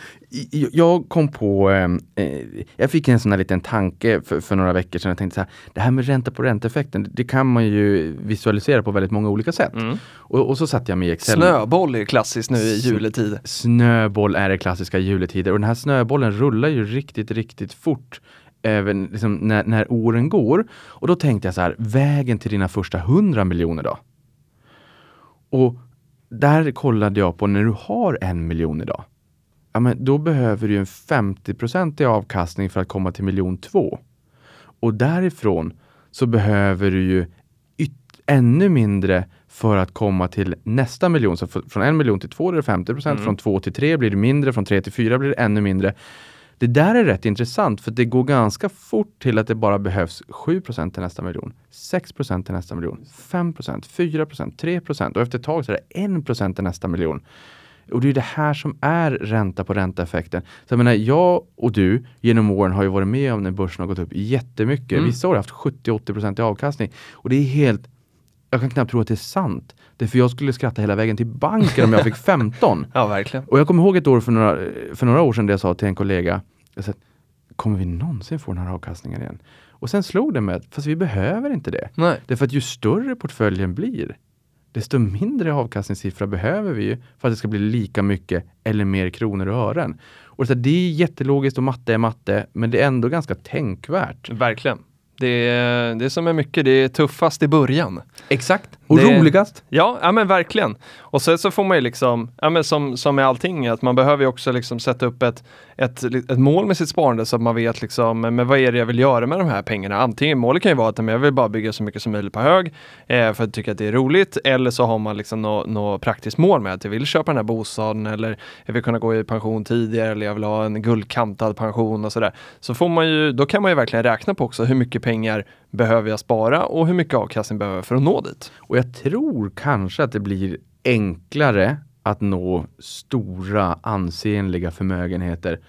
jag kom på, eh, eh, jag fick en sån här liten tanke för, för några veckor sedan. Jag tänkte så här, det här med ränta på ränta-effekten, det kan man ju visualisera på väldigt många olika sätt. Och, och så satt jag med i Excel. Snöboll är klassiskt nu i juletid. Snöboll är det klassiska juletider och den här snöbollen rullar ju riktigt, riktigt fort även liksom när, när åren går. Och då tänkte jag så här, vägen till dina första 100 miljoner då? Och där kollade jag på när du har en miljon idag. Ja, men då behöver du en 50 i avkastning för att komma till miljon två. Och därifrån så behöver du ju ännu mindre för att komma till nästa miljon. Så från en miljon till två är det 50 procent, från två till tre blir det mindre, från tre till fyra blir det ännu mindre. Det där är rätt intressant för det går ganska fort till att det bara behövs 7% till nästa miljon, 6 till nästa miljon, 5% 4% 3% och efter ett tag så är det 1 till nästa miljon. Och det är det här som är ränta på ränta-effekten. Så jag menar, jag och du genom åren har ju varit med om när börsen har gått upp jättemycket. Mm. Vissa år har haft 70-80 i avkastning. Och det är helt, jag kan knappt tro att det är sant. Det är för jag skulle skratta hela vägen till banken om jag fick 15. Ja, verkligen. Och jag kommer ihåg ett år för några, för några år sedan där jag sa till en kollega, jag sa, kommer vi någonsin få den här avkastningen igen? Och sen slog det mig att, fast vi behöver inte det. Nej. Därför att ju större portföljen blir, desto mindre avkastningssiffra behöver vi ju för att det ska bli lika mycket eller mer kronor och ören. Och så här, det är jättelogiskt och matte är matte, men det är ändå ganska tänkvärt. Verkligen. Det är, det är som är mycket, det är tuffast i början. Exakt. Och Det- roligast. Ja, ja men verkligen. Och sen så får man ju liksom, ja men som, som med allting, att man behöver ju också liksom sätta upp ett, ett, ett mål med sitt sparande så att man vet liksom, men vad är det jag vill göra med de här pengarna? Antingen, målet kan ju vara att men jag vill bara bygga så mycket som möjligt på hög eh, för att tycka att det är roligt. Eller så har man liksom något nå praktiskt mål med att jag vill köpa den här bostaden eller jag vill kunna gå i pension tidigare eller jag vill ha en guldkantad pension och sådär. Så får man ju, då kan man ju verkligen räkna på också hur mycket pengar behöver jag spara och hur mycket avkastning behöver jag för att nå dit. Och jag tror kanske att det blir enklare att nå stora ansenliga förmögenheter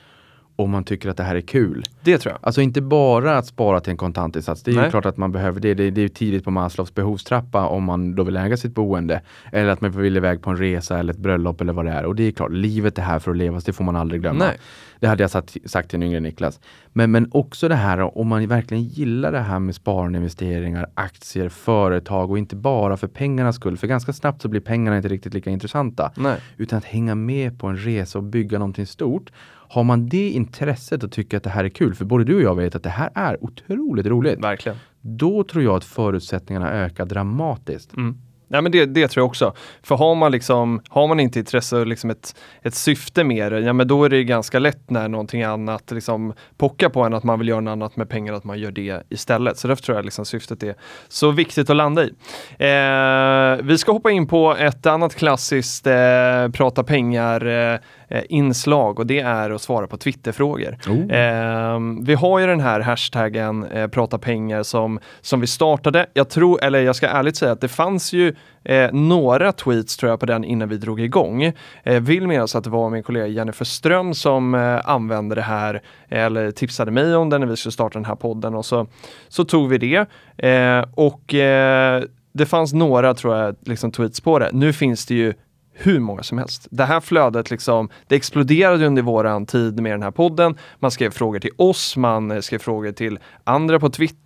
om man tycker att det här är kul. Det tror jag. Alltså inte bara att spara till en kontantinsats. Det är ju Nej. klart att man behöver det. Det, det är ju tidigt på Maslows behovstrappa om man då vill äga sitt boende. Eller att man vill iväg på en resa eller ett bröllop eller vad det är. Och det är klart, livet är här för att levas. Det får man aldrig glömma. Nej. Det hade jag sagt, sagt till en yngre Niklas. Men, men också det här om man verkligen gillar det här med sparande, investeringar, aktier, företag och inte bara för pengarnas skull. För ganska snabbt så blir pengarna inte riktigt lika intressanta. Nej. Utan att hänga med på en resa och bygga någonting stort. Har man det intresset och tycker att det här är kul, för både du och jag vet att det här är otroligt roligt. Verkligen. Då tror jag att förutsättningarna ökar dramatiskt. Mm. Nej, men det, det tror jag också. För har man, liksom, har man inte intresse och liksom ett, ett syfte med det, ja men då är det ganska lätt när någonting annat liksom pockar på en att man vill göra något annat med pengar, att man gör det istället. Så därför tror jag liksom syftet är så viktigt att landa i. Eh, vi ska hoppa in på ett annat klassiskt eh, prata pengar eh, eh, inslag och det är att svara på Twitterfrågor. Oh. Eh, vi har ju den här hashtaggen eh, prata pengar som, som vi startade. Jag tror, eller jag ska ärligt säga att det fanns ju eh, några tweets tror jag på den innan vi drog igång. Eh, vill minnas att det var min kollega Jennifer Ström som eh, använde det här eller tipsade mig om det när vi skulle starta den här podden och så, så tog vi det. Eh, och eh, det fanns några tror jag liksom tweets på det. Nu finns det ju hur många som helst. Det här flödet liksom, det exploderade under våran tid med den här podden. Man skrev frågor till oss, man skrev frågor till andra på Twitter,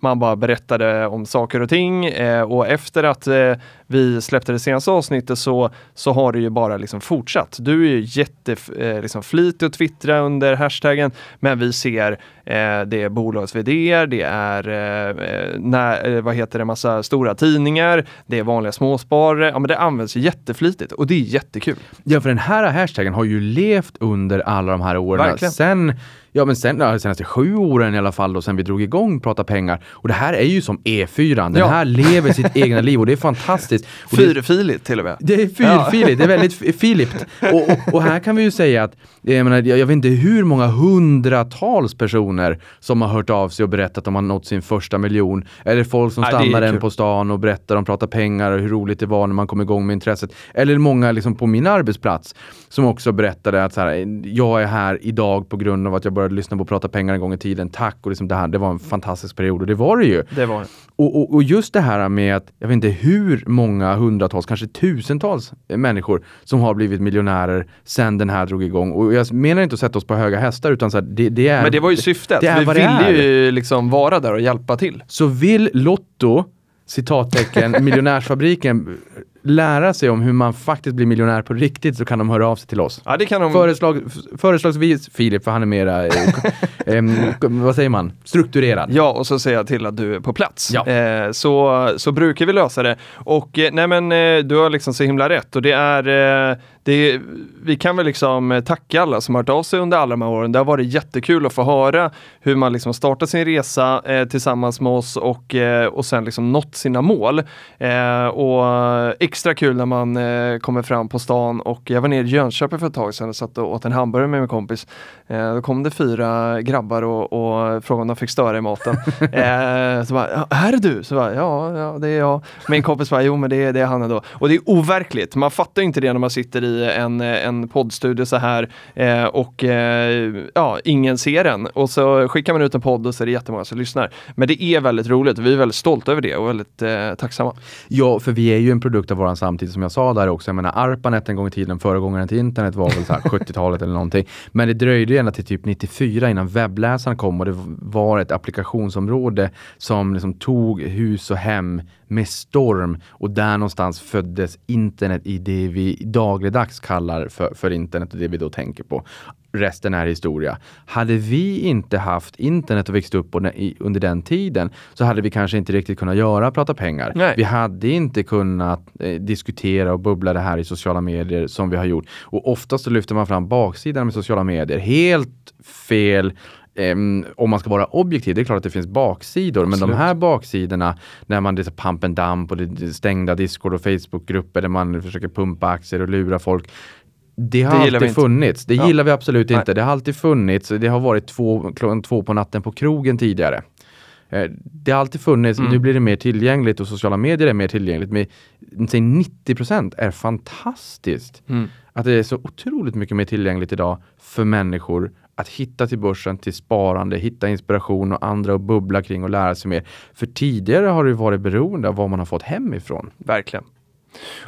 man bara berättade om saker och ting eh, och efter att eh, vi släppte det senaste avsnittet så, så har det ju bara liksom fortsatt. Du är ju jätteflitig eh, liksom att twittra under hashtaggen, men vi ser eh, det är bolags vd det är eh, när, eh, vad heter det, massa stora tidningar, det är vanliga småsparare. Ja, men det används jätteflitigt och det är jättekul. Ja, för den här hashtaggen har ju levt under alla de här åren. Verkligen. Sen Ja men sen, ja, senaste sju åren i alla fall då, sen vi drog igång Prata pengar. Och det här är ju som E4, den Ja. här lever sitt egna liv och det är fantastiskt. Och Fyrfiligt till och med. det är fyrfiligt, det är väldigt filipt. Och, och, och här kan vi ju säga att, jag, menar, jag, vet inte hur många hundratals personer som har hört av sig och berättat att de har nått sin första miljon. Eller folk som Ja, stannar en på stan och berättar om Prata pengar och hur roligt det var när man kom igång med intresset. Eller många liksom på min arbetsplats som också berättade att så här, jag är här idag på grund av att jag började lyssna på Prata pengar en gång i tiden. Tack! Och liksom det, här, det var en fantastisk period och det var det ju. Det var det. Och, och, och just det här med att, jag vet inte hur många hundratals, kanske tusentals människor som har blivit miljonärer sen den här drog igång. Och jag menar inte att sätta oss på höga hästar utan så här, det, det är... Men det var ju syftet. det är vi det ville ju liksom vara där och hjälpa till. Så vill Lotto, citattecken, miljonärsfabriken, lära sig om hur man faktiskt blir miljonär på riktigt så kan de höra av sig till oss. Ja, det kan de... Föreslag, föreslagsvis Filip, för han är mera, eh, vad säger man, strukturerad. Ja, och så säger jag till att du är på plats. Ja. Eh, så, så brukar vi lösa det. Och eh, nej men eh, du har liksom så himla rätt och det är, eh, det vi kan väl liksom eh, tacka alla som har hört av sig under alla de här åren. Det har varit jättekul att få höra hur man liksom startat sin resa eh, tillsammans med oss och, eh, och sen liksom nått sina mål. Eh, och extra kul när man eh, kommer fram på stan och jag var nere i Jönköping för ett tag sedan och satt och åt en hamburgare med min kompis. Eh, då kom det fyra grabbar och, och frågade om de fick störa i maten. så bara, "Ja, här är du? Så bara, ja, ja, det är jag. Min kompis bara, jo men det, är- det är han ändå. Och det är overkligt. Man fattar inte det när man sitter i en, en poddstudio så här eh, och eh, ja, ingen ser den. Och så skickar man ut en podd och så är det jättemånga som lyssnar. Men det är väldigt roligt vi är väldigt stolta över det och väldigt eh, tacksamma. Ja, för vi är ju en produkt av våran samtid som jag sa där också. Jag menar ARPANET en gång i tiden, föregångaren till internet var väl så här 70-talet eller någonting. Men det dröjde ju ända till typ 94 innan webbläsaren kom och det var ett applikationsområde som liksom tog hus och hem med storm och där någonstans föddes internet i det vi dagligdags kallar för, för internet och det vi då tänker på. Resten är historia. Hade vi inte haft internet och växt upp under den tiden så hade vi kanske inte riktigt kunnat göra Prata pengar. Nej. Vi hade inte kunnat eh, diskutera och bubbla det här i sociala medier som vi har gjort. Och oftast så lyfter man fram baksidan med sociala medier. Helt fel ehm, om man ska vara objektiv. Det är klart att det finns baksidor, men de Absolut. här baksidorna när man det är så pump and dump och det är stängda Discord och Facebookgrupper där man försöker pumpa aktier och lura folk. Det har Det alltid funnits. Det Ja. gillar vi absolut Nej. inte. Det har alltid funnits. Det har varit två, klockan två på natten på krogen tidigare. Eh, Det har alltid funnits, Mm. nu blir det mer tillgängligt och sociala medier är mer tillgängligt. Men säg 90% är fantastiskt. Mm. Att det är så otroligt mycket mer tillgängligt idag för människor att hitta till börsen, till sparande, hitta inspiration och andra att bubbla kring och lära sig mer. För tidigare har det varit beroende av vad man har fått hemifrån. Verkligen.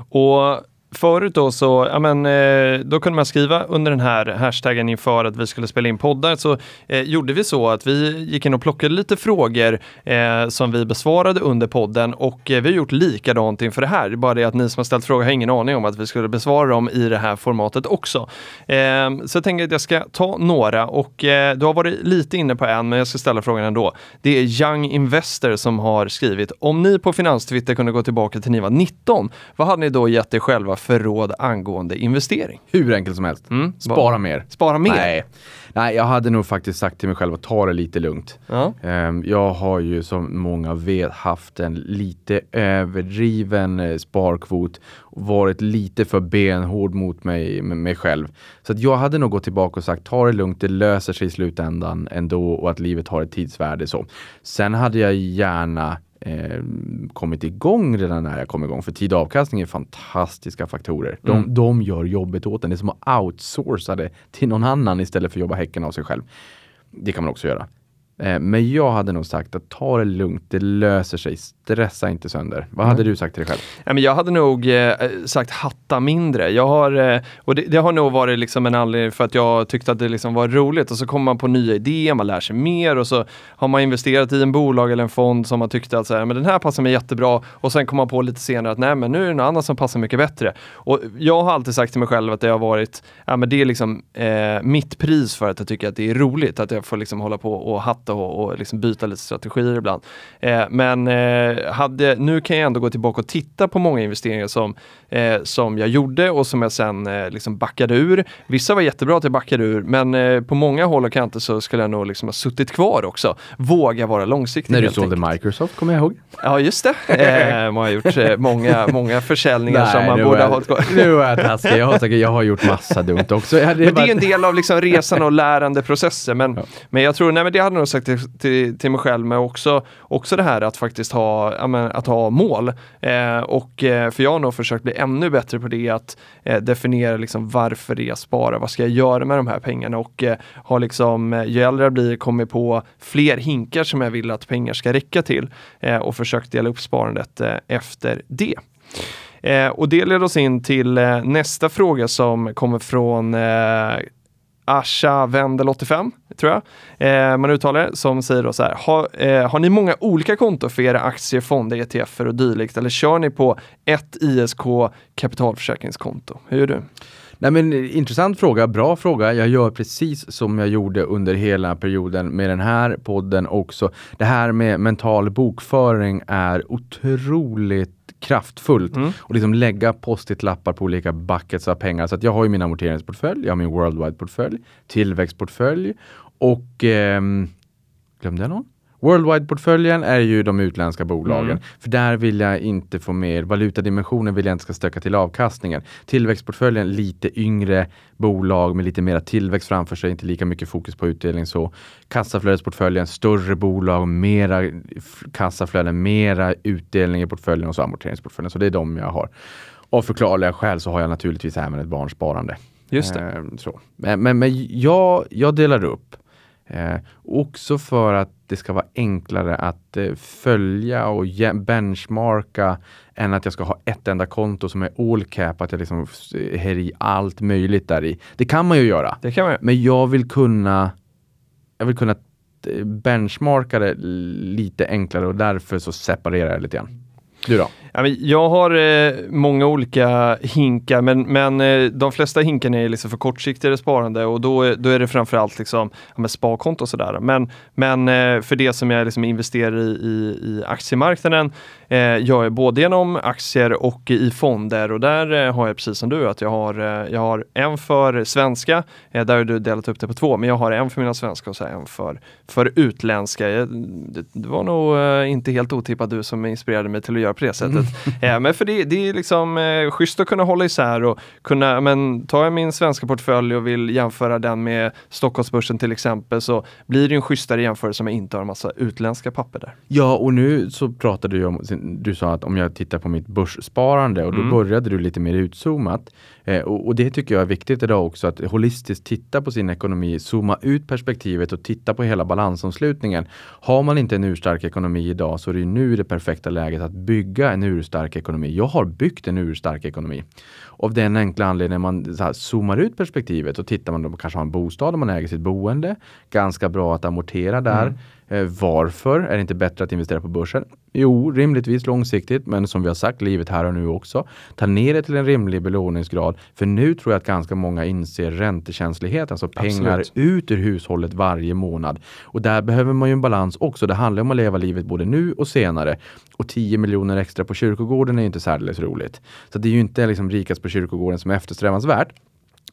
Och förut då så, ja men eh, då kunde man skriva under den här hashtaggen inför att vi skulle spela in poddar så eh, gjorde vi så att vi gick in och plockade lite frågor eh, som vi besvarade under podden och eh, vi har gjort likadant inför det här. Det är bara det att ni som har ställt frågor har ingen aning om att vi skulle besvara dem i det här formatet också. Eh, så jag tänker att jag ska ta några och eh, du har varit lite inne på en men jag ska ställa frågan ändå. Det är Young Investor som har skrivit om ni på Finanstwitter kunde gå tillbaka till ni var 19, vad hade ni då gett er själva för råd angående investering? Hur enkelt som helst. Mm. Spara mer. Spara mer? Nej. Nej, jag hade nog faktiskt sagt till mig själv att ta det lite lugnt. Ja. Ehm, Jag har ju som många vet haft en lite överdriven eh, sparkvot och varit lite för benhård mot mig, mig själv. Så att jag hade nog gått tillbaka och sagt ta det lugnt, det löser sig i slutändan ändå och att livet har ett tidsvärde. Så. Sen hade jag gärna eh, kommit igång redan när jag kom igång. För tid och avkastning är fantastiska faktorer. De, Mm. de gör jobbet åt en. Det är som att outsourca det till någon annan istället för att jobba häcken av sig själv. Det kan man också göra. Eh, men jag hade nog sagt att ta det lugnt, det löser sig, stressa inte sönder. Vad hade du sagt till dig själv? Ja, men jag hade nog eh, sagt hatta mindre. Jag har, eh, och det, det, har nog varit liksom en anledning för att jag tyckte att det liksom var roligt och så kommer man på nya idéer, man lär sig mer och så har man investerat i en bolag eller en fond som man tyckte att så här, men den här passar mig jättebra och sen kommer man på lite senare att nej men nu är det något annat som passar mycket bättre. Och jag har alltid sagt till mig själv att det har varit, ja men det är liksom eh, mitt pris för att jag tycker att det är roligt, att jag får liksom hålla på och hatta och, och liksom byta lite strategier ibland. Eh, men eh, hade, nu kan jag ändå gå tillbaka och titta på många investeringar som, eh, som jag gjorde och som jag sen eh, liksom backade ur. Vissa var jättebra att jag backade ur, men eh, på många håll och kanter så skulle jag nog liksom ha suttit kvar också. Våga vara långsiktig. När du sålde Microsoft, kommer jag ihåg. Ja, just det. man har gjort många, många försäljningar som man borde ha hållit kvar. Nu är jag taskig. Jag har, jag har gjort massa dumt också. men det är en del av liksom resan och lärandeprocessen. Men, ja. men jag tror, nej men det hade jag nog sagt till, till, till mig själv, men också, också det här att faktiskt ha, att ha mål. Eh, och eh, för jag har nog försökt bli ännu bättre på det, att eh, definiera liksom varför det jag sparar, vad ska jag göra med de här pengarna och eh, har liksom, eh, ju äldre jag blir, kommit på fler hinkar som jag vill att pengar ska räcka till eh, och försökt dela upp sparandet eh, efter det. Eh, och det leder oss in till eh, nästa fråga som kommer från eh, Asha Wendel 85, tror jag eh, man uttalar det, som säger då så här. Ha, eh, har ni många olika konton för era aktier, fonder, ETFer och dylikt eller kör ni på ett ISK kapitalförsäkringskonto? Hur gör du? Nej men intressant fråga, bra fråga. Jag gör precis som jag gjorde under hela perioden med den här podden också. Det här med mental bokföring är otroligt kraftfullt mm. och liksom lägga post-it-lappar på olika buckets av pengar. Så att jag har ju min amorteringsportfölj, jag har min worldwide-portfölj, tillväxtportfölj och eh, glömde jag någon? Worldwide-portföljen är ju de utländska bolagen. Mm. För där vill jag inte få mer, valutadimensionen vill jag inte ska stöka till avkastningen. Tillväxtportföljen, lite yngre bolag med lite mera tillväxt framför sig, inte lika mycket fokus på utdelning så. Kassaflödesportföljen, större bolag, mera kassaflöden, mera utdelning i portföljen och så amorteringsportföljen. Så det är de jag har. Av förklarliga skäl så har jag naturligtvis även ett barnsparande. Just det. Eh, så. Men, men, men jag, jag delar upp. Eh, också för att det ska vara enklare att eh, följa och benchmarka än att jag ska ha ett enda konto som är all cap, att jag liksom har i allt möjligt där i. Det kan man ju göra. Det kan man. Men jag vill kunna jag vill kunna eh, benchmarka det lite enklare och därför så separerar jag lite grann. Du då? Jag har eh, många olika hinkar, men, men eh, de flesta hinkarna är liksom för kortsiktigare sparande och då, då är det framförallt liksom, ja, sparkonto och sådär. Men, men eh, för det som jag liksom investerar i, i, i aktiemarknaden eh, gör jag både genom aktier och i fonder och där eh, har jag precis som du att jag har, eh, jag har en för svenska, eh, där har du delat upp det på två, men jag har en för mina svenska och så en för, för utländska. Jag, det, det, var nog eh, inte helt otippat du som inspirerade mig till att göra på det sättet. Mm. men för det, det är liksom eh, schysst att kunna hålla isär och kunna, men tar jag min svenska portfölj och vill jämföra den med Stockholmsbörsen till exempel så blir det en schysstare jämförelse om jag inte har en massa utländska papper där. Ja, och nu så pratade du om du sa att om jag tittar på mitt börssparande och då mm. började du lite mer utzoomat. Eh, och, och, det tycker jag är viktigt idag också att holistiskt titta på sin ekonomi, zooma ut perspektivet och titta på hela balansomslutningen. Har man inte en urstark ekonomi idag så är det nu det perfekta läget att bygga en urstark ekonomi. Jag har byggt en urstark ekonomi. Av den enkla anledningen man så här, zoomar ut perspektivet och tittar man, då kanske har en bostad om man äger sitt boende. Ganska bra att amortera där. Mm. Eh, varför är det inte bättre att investera på börsen? Jo, rimligtvis långsiktigt, men som vi har sagt, livet här och nu också. Ta ner det till en rimlig belåningsgrad. För nu tror jag att ganska många inser räntekänslighet, alltså pengar Absolut. ut ur hushållet varje månad. Och där behöver man ju en balans också. Det handlar om att leva livet både nu och senare. Och 10 miljoner extra på kyrkogården är inte särdeles roligt. Så det är ju inte liksom rikast på kyrkogården som är eftersträvansvärt.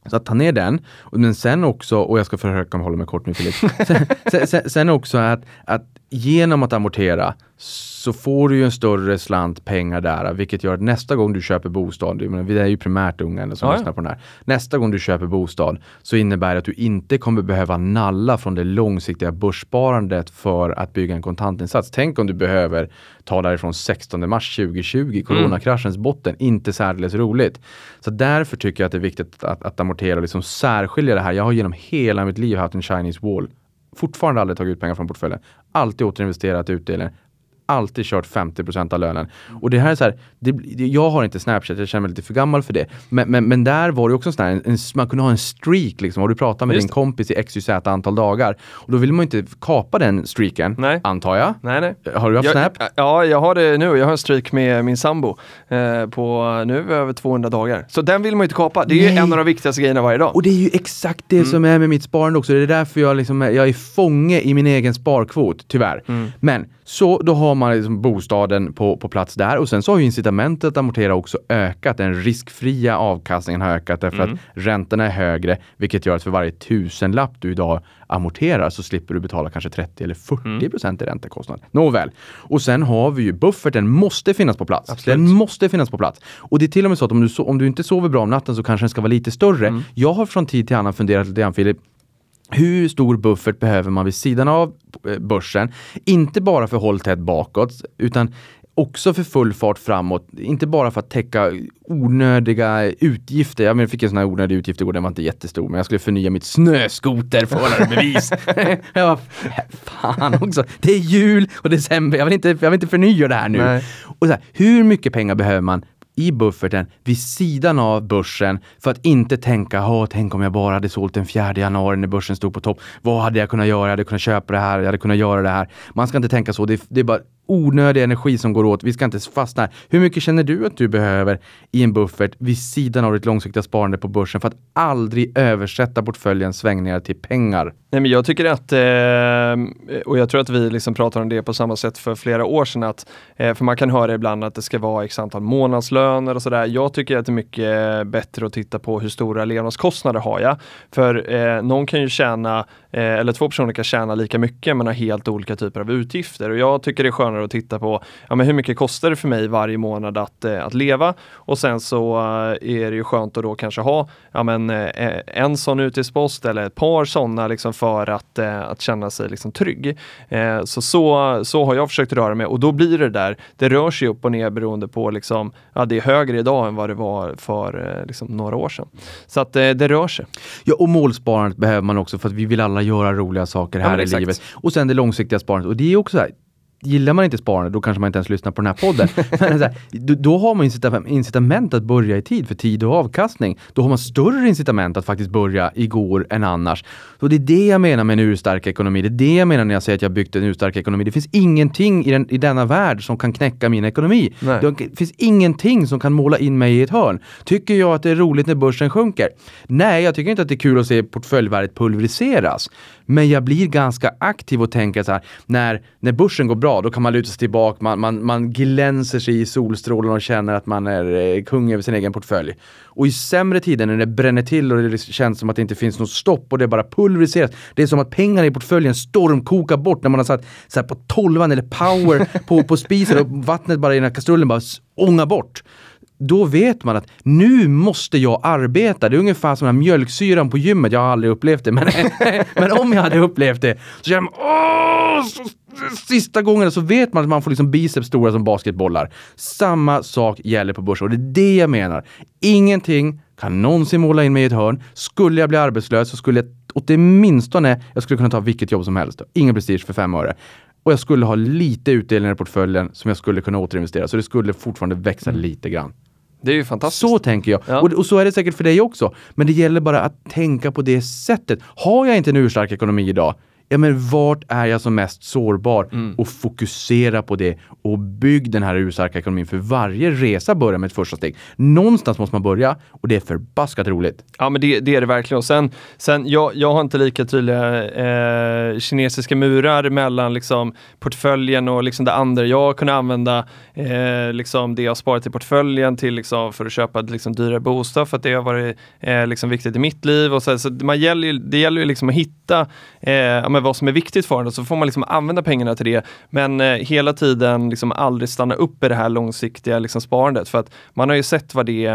Så att ta ner den. Men sen också, och jag ska försöka hålla mig kort nu Filip. sen, sen, sen, också att, att genom att amortera så får du ju en större slant pengar där, vilket gör att nästa gång du köper bostad, vi är ju primärt unga som ja, lyssnar på den här. Nästa gång du köper bostad så innebär det att du inte kommer behöva nalla från det långsiktiga börssparandet för att bygga en kontantinsats. Tänk om du behöver ta därifrån 16 mars 2020, mm. coronakraschens mm. botten. Inte särdeles roligt. Så därför tycker jag att det är viktigt att, att amortera och liksom särskilja det här. Jag har genom hela mitt liv haft en Chinese wall fortfarande aldrig tagit ut pengar från portföljen. Alltid återinvesterat utdelningen alltid kört 50% av lönen. Och det här är så här, det, jag har inte Snapchat, jag känner mig lite för gammal för det. Men, men, men där var det också sån här, en, en, man kunde ha en streak liksom. Har du pratat med Just din kompis i XYZ antal dagar? Och då vill man inte kapa den streaken, nej. antar jag. Nej, nej. Har du haft jag, Snap? Ja, jag har det nu. Jag har en streak med min sambo eh, på nu över 200 dagar. Så den vill man inte kapa. Det är nej. ju en av de viktigaste grejerna varje dag. Och det är ju exakt det mm. som är med mitt sparande också. Det är därför jag, liksom, jag är fånge i min egen sparkvot, tyvärr. Mm. Men så då har man liksom bostaden på, på plats där och sen så har ju incitamentet att amortera också ökat. Den riskfria avkastningen har ökat därför mm. att räntorna är högre, vilket gör att för varje tusenlapp du idag amorterar så slipper du betala kanske 30 eller 40 mm. procent i räntekostnad. Nåväl. Och sen har vi ju bufferten måste finnas på plats. Absolut. Den måste finnas på plats. Och det är till och med så att om du, so om du inte sover bra om natten så kanske den ska vara lite större. Mm. Jag har från tid till annan funderat lite grann Filip, hur stor buffert behöver man vid sidan av eh, börsen? Inte bara för håll tätt bakåt, utan också för full fart framåt. Inte bara för att täcka onödiga utgifter. Jag, fick en sån här onödig utgift igår, den var inte jättestor, men jag skulle förnya mitt snöskoterförarbevis. jag bara, fan också, det är jul och december, jag vill inte, jag vill inte förnya det här nu. Nej. Och så här, hur mycket pengar behöver man i bufferten vid sidan av börsen för att inte tänka, tänk om jag bara hade sålt den 4 januari när börsen stod på topp. Vad hade jag kunnat göra? Jag hade kunnat köpa det här, jag hade kunnat göra det här. Man ska inte tänka så. Det, det är bara onödig energi som går åt. Vi ska inte fastna här. Hur mycket känner du att du behöver i en buffert vid sidan av ditt långsiktiga sparande på börsen för att aldrig översätta portföljens svängningar till pengar? Nej, men jag tycker att, eh, och jag tror att vi liksom pratar om det på samma sätt för flera år sedan, att, eh, för man kan höra ibland att det ska vara x antal månadslöner och sådär. Jag tycker att det är mycket bättre att titta på hur stora levnadskostnader har jag. För eh, någon kan ju tjäna, eh, eller två personer kan tjäna lika mycket men har helt olika typer av utgifter. Och jag tycker det är skönare att titta på ja, men hur mycket kostar det för mig varje månad att, eh, att leva och sen så eh, är det ju skönt att då kanske ha ja, men, en sån utgiftspost eller ett par sådana liksom för att, eh, att känna sig liksom trygg. Eh, så, så, så har jag försökt röra mig och då blir det där, det rör sig upp och ner beroende på liksom, ja det är högre idag än vad det var för eh, liksom, några år sedan. Så att eh, det rör sig. Ja och målsparandet behöver man också för att vi vill alla göra roliga saker här ja, i livet. Och sen det långsiktiga sparandet och det är också så här, gillar man inte sparande, då kanske man inte ens lyssnar på den här podden. Men här, då, då, har man incitament, att börja i tid för tid och avkastning. Då har man större incitament att faktiskt börja igår än annars. Så det är det jag menar med en urstark ekonomi. Det är det jag menar när jag säger att jag byggt en urstark ekonomi. Det finns ingenting i, den, i denna värld som kan knäcka min ekonomi. Nej. Det finns ingenting som kan måla in mig i ett hörn. Tycker jag att det är roligt när börsen sjunker? Nej, jag tycker inte att det är kul att se portföljvärdet pulveriseras. Men jag blir ganska aktiv och tänker så här, när, när börsen går bra, då kan man luta sig tillbaka, man, man, man glänser sig i solstrålen och känner att man är eh, kung över sin egen portfölj. Och i sämre tider när det bränner till och det liksom känns som att det inte finns något stopp och det bara pulveriseras. Det är som att pengarna i portföljen stormkokar bort när man har satt så på tolvan eller power på, på spisen och vattnet bara i den här kastrullen bara ångar bort då vet man att nu måste jag arbeta. Det är ungefär som den här mjölksyran på gymmet. Jag har aldrig upplevt det, men, men om jag hade upplevt det så känner man åh, så, sista gången så vet man att man får liksom biceps stora som basketbollar. Samma sak gäller på börsen och det är det jag menar. Ingenting kan någonsin måla in mig i ett hörn. Skulle jag bli arbetslös så skulle jag åtminstone, jag skulle kunna ta vilket jobb som helst. Ingen prestige för fem öre och jag skulle ha lite utdelningar i portföljen som jag skulle kunna återinvestera. Så det skulle fortfarande växa mm. lite grann. Det är ju fantastiskt. Så tänker jag. Ja. Och, och, så är det säkert för dig också. Men det gäller bara att tänka på det sättet. Har jag inte en urstark ekonomi idag, ja men vart är jag som mest sårbar? Mm. Och fokusera på det och bygg den här urstarka ekonomin. För varje resa börjar med ett första steg. Någonstans måste man börja och det är förbaskat roligt. Ja men det, det är det verkligen. Och sen, sen jag, jag har inte lika tydliga eh, kinesiska murar mellan liksom, portföljen och liksom det andra. Jag kunde använda eh, liksom det jag sparat i portföljen till liksom, för att köpa liksom, dyrare bostad för att det har varit eh, liksom, viktigt i mitt liv. Och så, så man gäller, det gäller ju liksom att hitta eh, med vad som är viktigt för en och så får man liksom använda pengarna till det. Men eh, hela tiden liksom aldrig stanna upp i det här långsiktiga liksom sparandet för att man har ju sett vad det,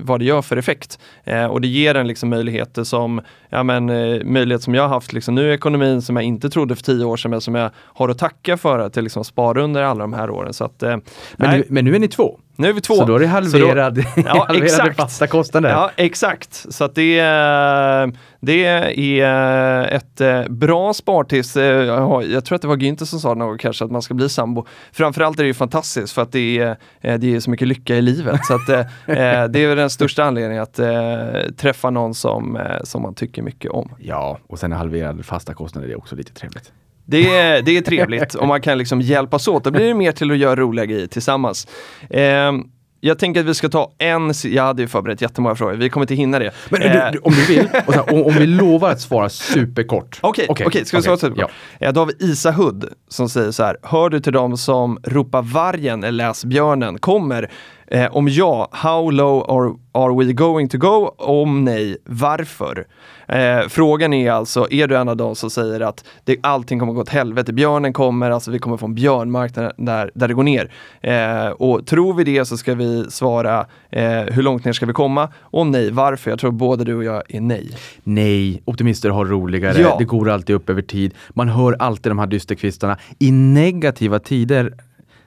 vad det gör för effekt. Eh, och det ger en liksom möjligheter som, ja men eh, möjlighet som jag har haft liksom nu i ekonomin som jag inte trodde för tio år sedan men som jag har att tacka för att jag liksom spara under alla de här åren. Så att, eh, men, nu, men nu är ni två? Nu är vi två. Så då är det halverad, Ja, halverade exakt. fasta kostnader. Ja, exakt. Så att det, är- det är ett eh, bra spartips. Eh, Jag tror att det var Günther som sa något kanske att man ska bli sambo. Framförallt är det ju fantastiskt för att det är, eh, det är så mycket lycka i livet. Så att, eh, eh, det är väl den största anledningen att eh, träffa någon som, eh, som man tycker mycket om. Ja, och sen halverade fasta kostnader, det är också lite trevligt. Det är, det är trevligt och man kan liksom hjälpas åt. Då blir det mer till att göra roliga grejer tillsammans. Ehm, jag tänker att vi ska ta en, jag hade ju förberett jättemånga frågor, vi kommer inte hinna det. Men Eh, du, om du vill, här, om, om vi lovar att svara superkort. Okej, okej, ska vi svara så? Ja. Ja. Då har vi Isa Hood som säger så här. Hör du till dem som ropar vargen eller läs björnen kommer? Eh, om ja, how low are, are we going to go? Om nej, varför? Eh, frågan är alltså, är du en av dem som säger att det, allting kommer gå åt helvete? Björnen kommer, alltså vi kommer få en björnmarknad där, där det går ner. Eh, och tror vi det så ska vi svara eh, hur långt ner ska vi komma? Om nej, varför? Jag tror både du och jag är nej. Nej, optimister har roligare, Ja. det går alltid upp över tid. Man hör alltid de här dysterkvistarna. I negativa tider,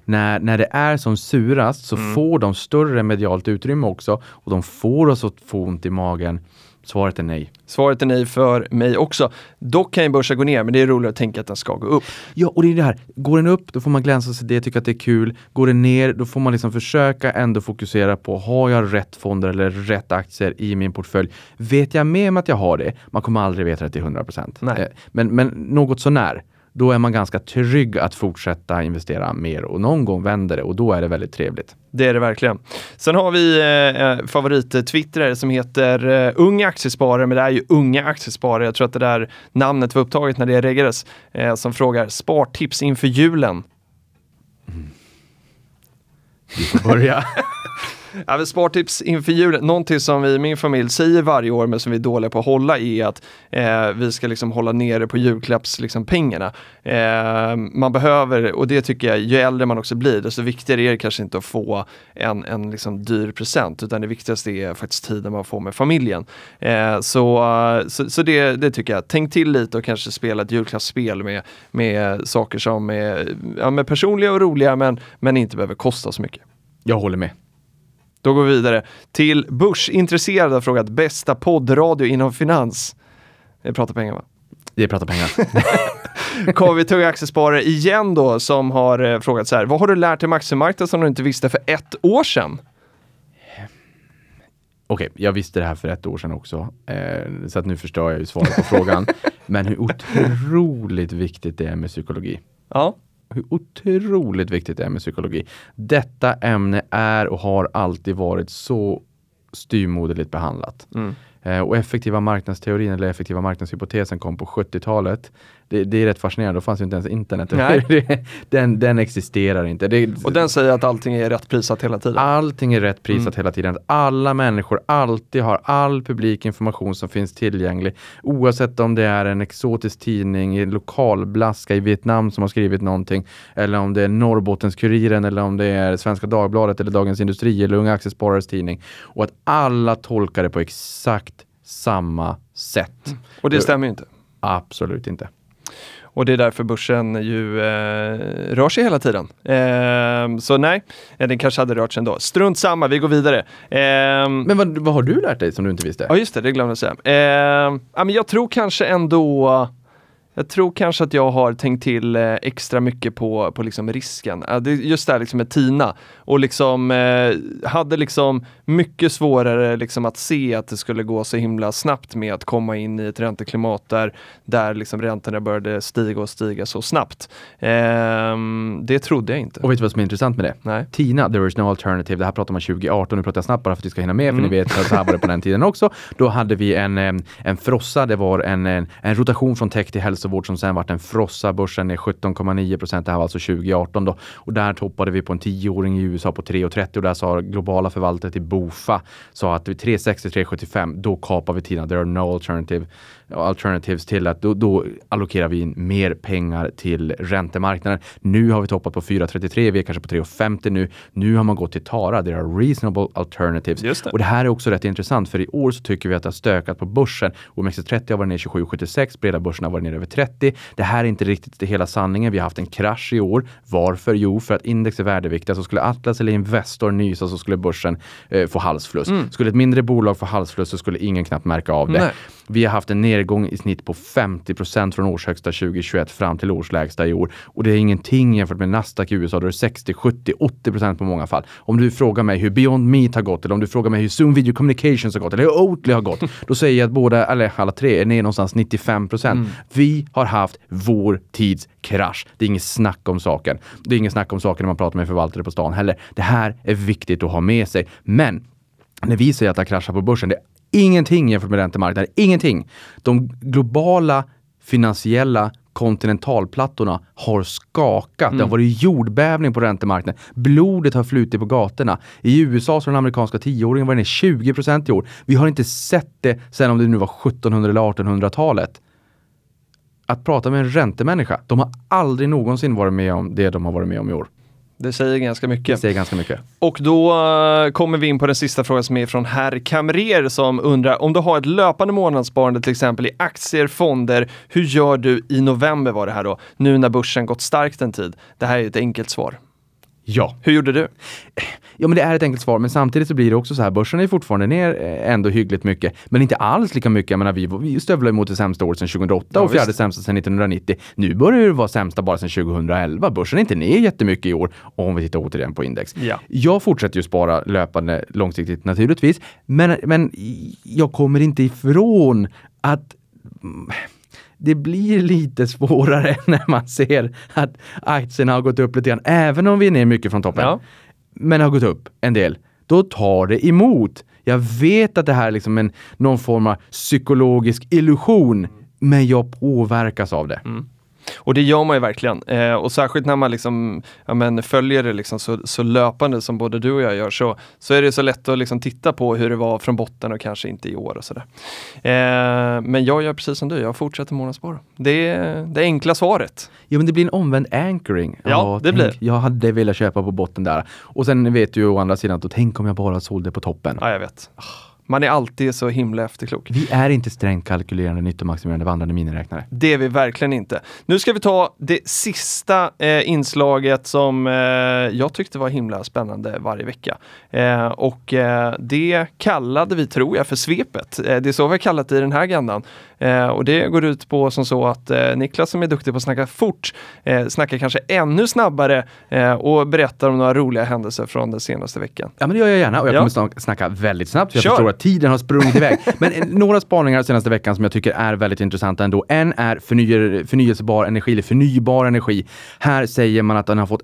när, när det är som surast, så får de större medialt utrymme också och de får oss att få ont i magen. Svaret är nej. Svaret är nej för mig också. Dock kan ju börsen gå ner, men det är roligare att tänka att den ska gå upp. Ja, och det är det här. Går den upp, då får man glänsa sig det, tycka att det är kul. Går den ner, då får man liksom försöka ändå fokusera på, har jag rätt fonder eller rätt aktier i min portfölj? Vet jag med mig att jag har det? Man kommer aldrig veta det till 100%. Nej. Eh, Men, men något sånär, då är man ganska trygg att fortsätta investera mer och någon gång vänder det och då är det väldigt trevligt. Det är det verkligen. Sen har vi eh, favorit-twittrare som heter eh, Unga Aktiesparare, men det är ju Unga Aktiesparare. Jag tror att det där namnet var upptaget när det reggades. Eh, som frågar spartips inför julen. Vi får börja. Ja, spartips inför julen, någonting som vi i min familj säger varje år men som vi är dåliga på att hålla är att eh, vi ska liksom hålla nere på julklappspengarna. Liksom, eh, man behöver, och det tycker jag, ju äldre man också blir, desto viktigare är det kanske inte att få en, en liksom dyr present, utan det viktigaste är faktiskt tiden man får med familjen. Eh, så så, så det, det tycker jag. Tänk till lite och kanske spela ett julklappsspel med, med saker som är ja, med personliga och roliga men, men inte behöver kosta så mycket. Jag håller med. Då går vi vidare till Börsintresserad har frågat bästa poddradio inom finans. Det pratar pengar va? Det pratar pengar. Kommer vi till aktiesparare igen då som har eh, frågat så här. Vad har du lärt dig om aktiemarknaden som du inte visste för ett år sedan? Okej, jag visste det här för ett år sedan också, eh, så att nu förstår jag ju svaret på frågan. Men hur otroligt viktigt det är med psykologi. Ja, Hur otroligt viktigt det är med psykologi. Detta ämne är och har alltid varit så styrmoderligt behandlat. Mm. Eh, och effektiva marknadsteorin eller effektiva marknadshypotesen kom på 70-talet. Det, det är rätt fascinerande, då fanns ju inte ens internet. Nej. den, den existerar inte. Det, och den säger att allting är rätt prisat hela tiden. Allting är rätt prisat Mm. hela tiden. Att Alla människor alltid har all publik information som finns tillgänglig. Oavsett om det är en exotisk tidning, en lokalblaska i Vietnam som har skrivit någonting. Eller om det är Norrbottens-Kuriren eller om det är Svenska Dagbladet eller Dagens Industri eller Unga Aktiesparares tidning. Och att alla tolkar det på exakt samma sätt. Och det stämmer ju inte. Absolut inte. Och det är därför börsen ju eh, rör sig hela tiden. Eh, så nej, eh, den kanske hade rört sig ändå. Strunt samma, vi går vidare. Eh, Men vad, vad har du lärt dig som du inte visste? Ja just det, det glömde jag säga. Eh, ja, men jag tror kanske ändå jag tror kanske att jag har tänkt till eh, extra mycket på, på liksom risken. Eh, just det här liksom med Tina. Och liksom eh, hade liksom mycket svårare liksom att se att det skulle gå så himla snabbt med att komma in i ett ränteklimat där, där liksom räntorna började stiga och stiga så snabbt. Ehm, det trodde jag inte. Och vet du vad som är intressant med det? Nej. Tina, there is no alternative. Det här pratar man 2018, nu pratar jag snabbt bara för att vi ska hinna med, för Mm. ni vet att så här var det på den tiden också. Då hade vi en, em, en frossa, det var en, en, en rotation från tech till hälsovård som sen vart en frossa. Börsen är 17,9 procent, det här var alltså 2018 då. Och där toppade vi på en tioåring i USA på 3,30 och där sa globala förvaltare till Bofa sa att vid 360-375, då kapar vi tiden, there are no alternative alternatives till att då, då allokerar vi in mer pengar till räntemarknaden. Nu har vi toppat på 4,33, vi är kanske på 3,50 nu. Nu har man gått till Tara, det är reasonable alternatives. Det. Och det här är också rätt intressant för i år så tycker vi att det har stökat på börsen. OMXS30 har varit ner 27,76, breda börsen har varit ner över 30. Det här är inte riktigt det hela sanningen. Vi har haft en krasch i år. Varför? Jo, för att index är värdeviktiga. Så skulle Atlas eller Investor nysa så skulle börsen eh, få halsfluss. Skulle ett mindre bolag få halsfluss så skulle ingen knappt märka av det. Nej. Vi har haft en nedgång i snitt på 50% från årshögsta 2021 fram till årslägsta i år. Och det är ingenting jämfört med Nasdaq i USA, då är det 60, 70, 80% på många fall. Om du frågar mig hur Beyond Meat har gått, eller om du frågar mig hur Zoom Video Communications har gått, eller hur Oatly har gått, då säger jag att båda, eller alla tre, är ner någonstans 95% Vi har haft vår tids krasch. Det är inget snack om saken. Det är inget snack om saken när man pratar med förvaltare på stan heller. Det här är viktigt att ha med sig. Men när vi säger att det har kraschat på börsen, det är ingenting jämfört med räntemarknaden. Ingenting. De globala finansiella kontinentalplattorna har skakat. Det har varit jordbävning på räntemarknaden. Blodet har flutit på gatorna. I USA så har den amerikanska tioåringen varit ner 20 i år. Vi har inte sett det sedan om det nu var 1700 eller 1800-talet. Att prata med en räntemänniska, de har aldrig någonsin varit med om det de har varit med om i år. Det säger ganska Det mycket. säger ganska mycket. Och då eh, kommer vi in på den sista frågan som är från herr Kamrer som undrar om du har ett löpande månadssparande till exempel i aktier, fonder, hur gör du i november var det här då, nu när börsen gått starkt en tid? Det här är ett enkelt svar. Ja. Hur gjorde du? Ja, men det är ett enkelt svar, men samtidigt så blir det också så här, börsen är fortfarande ner eh, ändå hyggligt mycket, men inte alls lika mycket. Jag menar, vi, vi stövlar mot det sämsta året sedan 2008 Ja, och fjärde visst. sämsta sedan 1990. Nu börjar det vara sämsta bara sedan 2011. Börsen är inte ner jättemycket i år om vi tittar återigen på index. Ja. Jag fortsätter ju spara löpande långsiktigt naturligtvis, men, men jag kommer inte ifrån att mm, det blir lite svårare när man ser att aktierna har gått upp lite grann, även om vi är ner mycket från toppen Ja. men har gått upp en del, då tar det emot. Jag vet att det här är liksom en, någon form av psykologisk illusion, men jag påverkas av det. Och det gör man ju verkligen. Eh, och särskilt när man liksom, ja, men följer det liksom så, så löpande som både du och jag gör så, så är det så lätt att liksom titta på hur det var från botten och kanske inte i år och sådär. Eh, men jag gör precis som du, jag fortsätter månadsspara. Det är det enkla svaret. Ja, men det blir en omvänd anchoring. Ja, det blir. Jag hade velat köpa på botten där. Och sen vet du ju å andra sidan, då tänk om jag bara sålde på toppen. Ja, jag vet. Man är alltid så himla efterklok. Vi är inte strängt kalkylerande, nyttomaximerande vandrande miniräknare. Det är vi verkligen inte. Nu ska vi ta det sista eh, inslaget som eh, jag tyckte var himla spännande varje vecka. Eh, och eh, det kallade vi, tror jag, för svepet. Eh, det är så vi har kallat det i den här gandan. Eh, och det går ut på som så att eh, Niklas som är duktig på att snacka fort, eh, snackar kanske ännu snabbare eh, och berättar om några roliga händelser från den senaste veckan. Ja, men det gör jag gärna och jag Ja. kommer snacka väldigt snabbt. för Jag Kör. förstår att tiden har sprungit iväg. Men eh, några spaningar senaste veckan som jag tycker är väldigt intressanta ändå. En är förnyer, förnyelsebar energi, eller förnybar energi. Här säger man att den har fått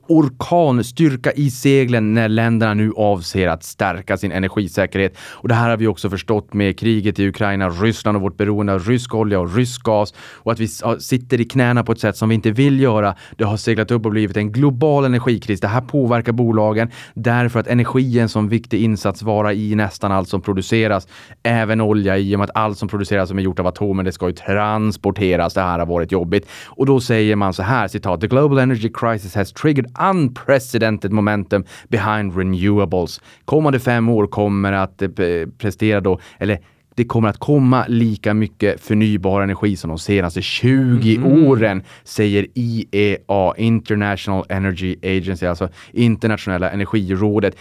orkanstyrka i seglen när länderna nu avser att stärka sin energisäkerhet. Och det här har vi också förstått med kriget i Ukraina, Ryssland och vårt beroende av rysk olja och rysk gas. Och att vi sitter i knäna på ett sätt som vi inte vill göra. Det har seglat upp och blivit en global energikris. Det här påverkar bolagen därför att energi är en sån viktig insatsvara i nästan allt som produceras. Även olja i och med att allt som produceras som är gjort av atomer, det ska ju transporteras. Det här har varit jobbigt. Och då säger man så här, citat, The global energy crisis has triggered unprecedented momentum behind renewables. Kommande fem år kommer att eh, prestera då, eller det kommer att komma lika mycket förnybar energi som de senaste 20 åren, säger IEA, International Energy Agency, alltså internationella energirådet.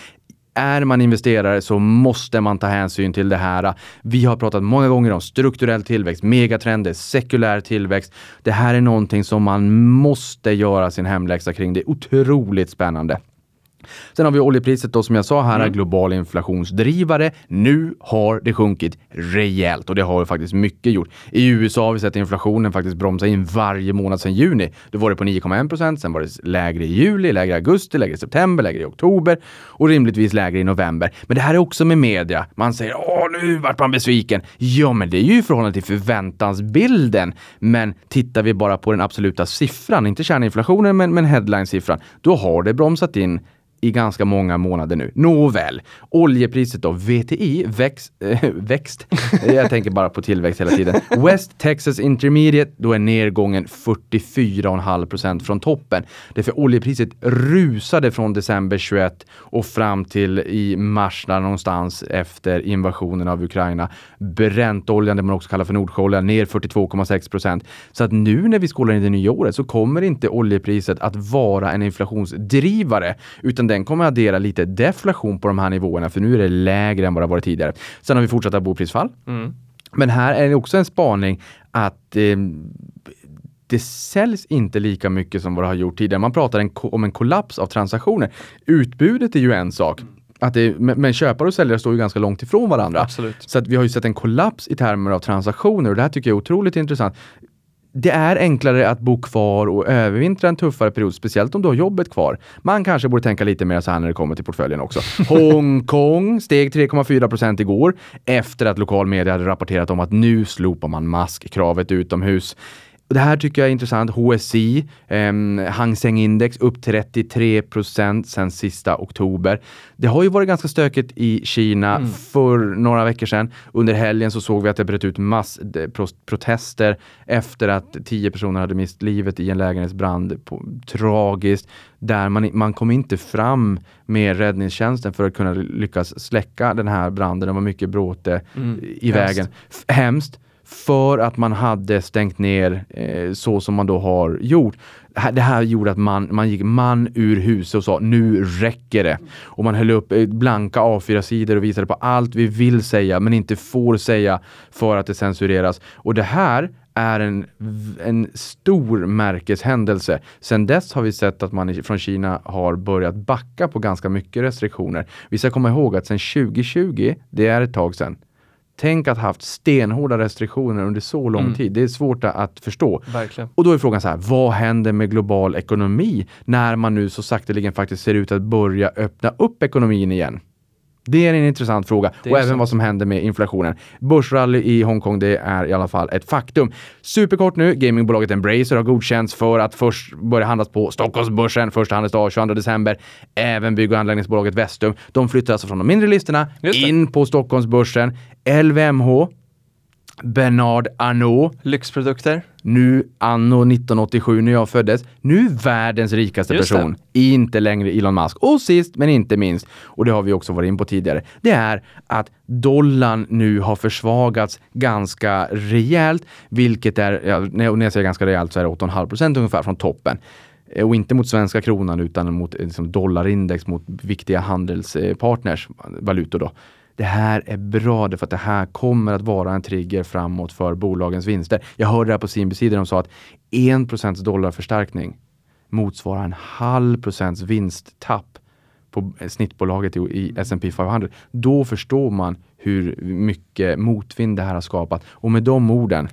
Är man investerare så måste man ta hänsyn till det här. Vi har pratat många gånger om strukturell tillväxt, megatrender, sekulär tillväxt. Det här är någonting som man måste göra sin hemläxa kring. Det är otroligt spännande. Sen har vi oljepriset då som jag sa här, är global inflationsdrivare. Nu har det sjunkit rejält och det har ju faktiskt mycket gjort. I USA har vi sett inflationen faktiskt bromsa in varje månad sedan juni. Då var det på 9,1 procent, sen var det lägre i juli, lägre i augusti, lägre i september, lägre i oktober och rimligtvis lägre i november. Men det här är också med media. Man säger åh, nu vart man besviken. Ja, men det är ju i förhållande till förväntansbilden. Men tittar vi bara på den absoluta siffran, inte kärninflationen, men, men headline-siffran, då har det bromsat in i ganska många månader nu. Nåväl, oljepriset då, VTI, eh, växt, äh, växt. jag tänker bara på tillväxt hela tiden. West Texas Intermediate, då är nedgången 44,5% från toppen. Det Därför oljepriset rusade från december 21 och fram till i mars där någonstans efter invasionen av Ukraina. Bräntoljan, det man också kallar för Nordsjöolja, ner 42,6 procent. Så att nu när vi skålar in det nya året så kommer inte oljepriset att vara en inflationsdrivare, utan den kommer att addera lite deflation på de här nivåerna, för nu är det lägre än vad det varit tidigare. Sen har vi fortsatta boprisfall. Mm. Men här är det också en spaning att eh, det säljs inte lika mycket som vad det har gjort tidigare. Man pratar en, om en kollaps av transaktioner. Utbudet är ju en sak. Att det, men köpare och säljare står ju ganska långt ifrån varandra. Absolut. Så att vi har ju sett en kollaps i termer av transaktioner och det här tycker jag är otroligt intressant det är enklare att bo kvar och övervintra en tuffare period, speciellt om du har jobbet kvar. Man kanske borde tänka lite mer så här när det kommer till portföljen också. Hongkong steg 3,4 procent igår efter att lokal media hade rapporterat om att nu slopar man maskkravet utomhus. Det här tycker jag är intressant. HSI, eh, Hang Seng Index upp 33 procent sedan sista oktober. Det har ju varit ganska stökigt i Kina mm. för några veckor sedan. Under helgen så såg vi att det bröt ut massprotester efter att tio personer hade mist livet i en lägenhetsbrand. På, tragiskt. Där man, man kom inte fram med räddningstjänsten för att kunna lyckas släcka den här branden. Det var mycket bråte mm. i vägen. Hemskt för att man hade stängt ner eh, så som man då har gjort. Det här gjorde att man, man gick man ur huset och sa nu räcker det. Och man höll upp eh, blanka A4-sidor och visade på allt vi vill säga men inte får säga för att det censureras. Och det här är en, en stor märkeshändelse. Sen dess har vi sett att man från Kina har börjat backa på ganska mycket restriktioner. Vi ska komma ihåg att sedan 2020, det är ett tag sedan, Tänk att ha haft stenhårda restriktioner under så lång mm. tid. Det är svårt att förstå. Verkligen. Och då är frågan så här, vad händer med global ekonomi när man nu så sakteligen faktiskt ser ut att börja öppna upp ekonomin igen? Det är en intressant fråga och även så. vad som händer med inflationen. Börsrally i Hongkong, det är i alla fall ett faktum. Superkort nu, gamingbolaget Embracer har godkänts för att först börja handlas på Stockholmsbörsen första handelsdag 22 december. Även bygg och anläggningsbolaget Vestum. De flyttar alltså från de mindre listorna in på Stockholmsbörsen. LVMH Bernard Arnault. Lyxprodukter. Nu anno 1987 när jag föddes. Nu världens rikaste person. Inte längre Elon Musk. Och sist men inte minst, och det har vi också varit in på tidigare, det är att dollarn nu har försvagats ganska rejält, vilket är, ja, när jag säger ganska rejält så är det 8,5 procent ungefär från toppen eh, och inte mot svenska kronan utan mot liksom, dollarindex mot viktiga handelspartners, valutor då det här är bra för att det här kommer att vara en trigger framåt för bolagens vinster. Jag hörde det här på CNBC där de sa att 1 dollarförstärkning motsvarar en halv procents vinsttapp på snittbolaget i, S&P 500. Då förstår man hur mycket motvind det här har skapat. Och med de orden.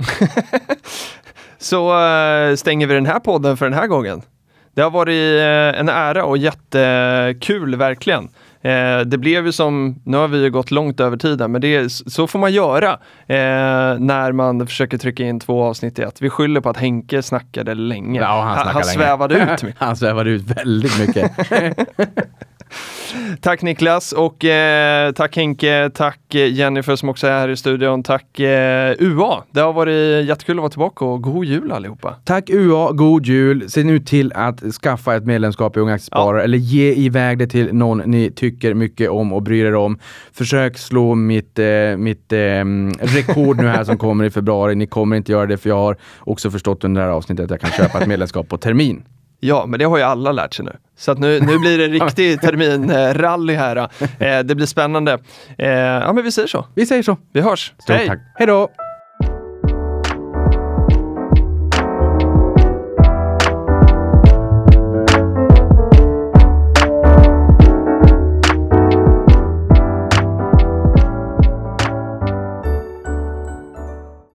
Så eh, stänger vi den här podden för den här gången. Det har varit eh, en ära och jättekul verkligen. Eh, det blev ju som, nu har vi ju gått långt över tiden, men det, så får man göra eh, när man försöker trycka in två avsnitt i ett. Vi skyller på att Henke snackade länge. Ja, han, han, han svävade ut. han svävade ut väldigt mycket. tack Niklas och eh, tack Henke, tack Jennifer som också är här i studion. Tack eh, UA. Det har varit jättekul att vara tillbaka och god jul allihopa. Tack UA, god jul. Se nu till att skaffa ett medlemskap i Unga Aktiesparare ja. eller ge iväg det till någon ni tycker mycket om och bryr er om. Försök slå mitt, eh, mitt eh, rekord nu här som kommer i februari. Ni kommer inte göra det för jag har också förstått under det här avsnittet att jag kan köpa ett medlemskap på termin. Ja, men det har ju alla lärt sig nu. Så att nu, nu blir det riktig terminrally här. Eh, det blir spännande. Eh, ja, men vi säger så. Vi säger så. Vi hörs. Stort Hej! Tack. Hej då!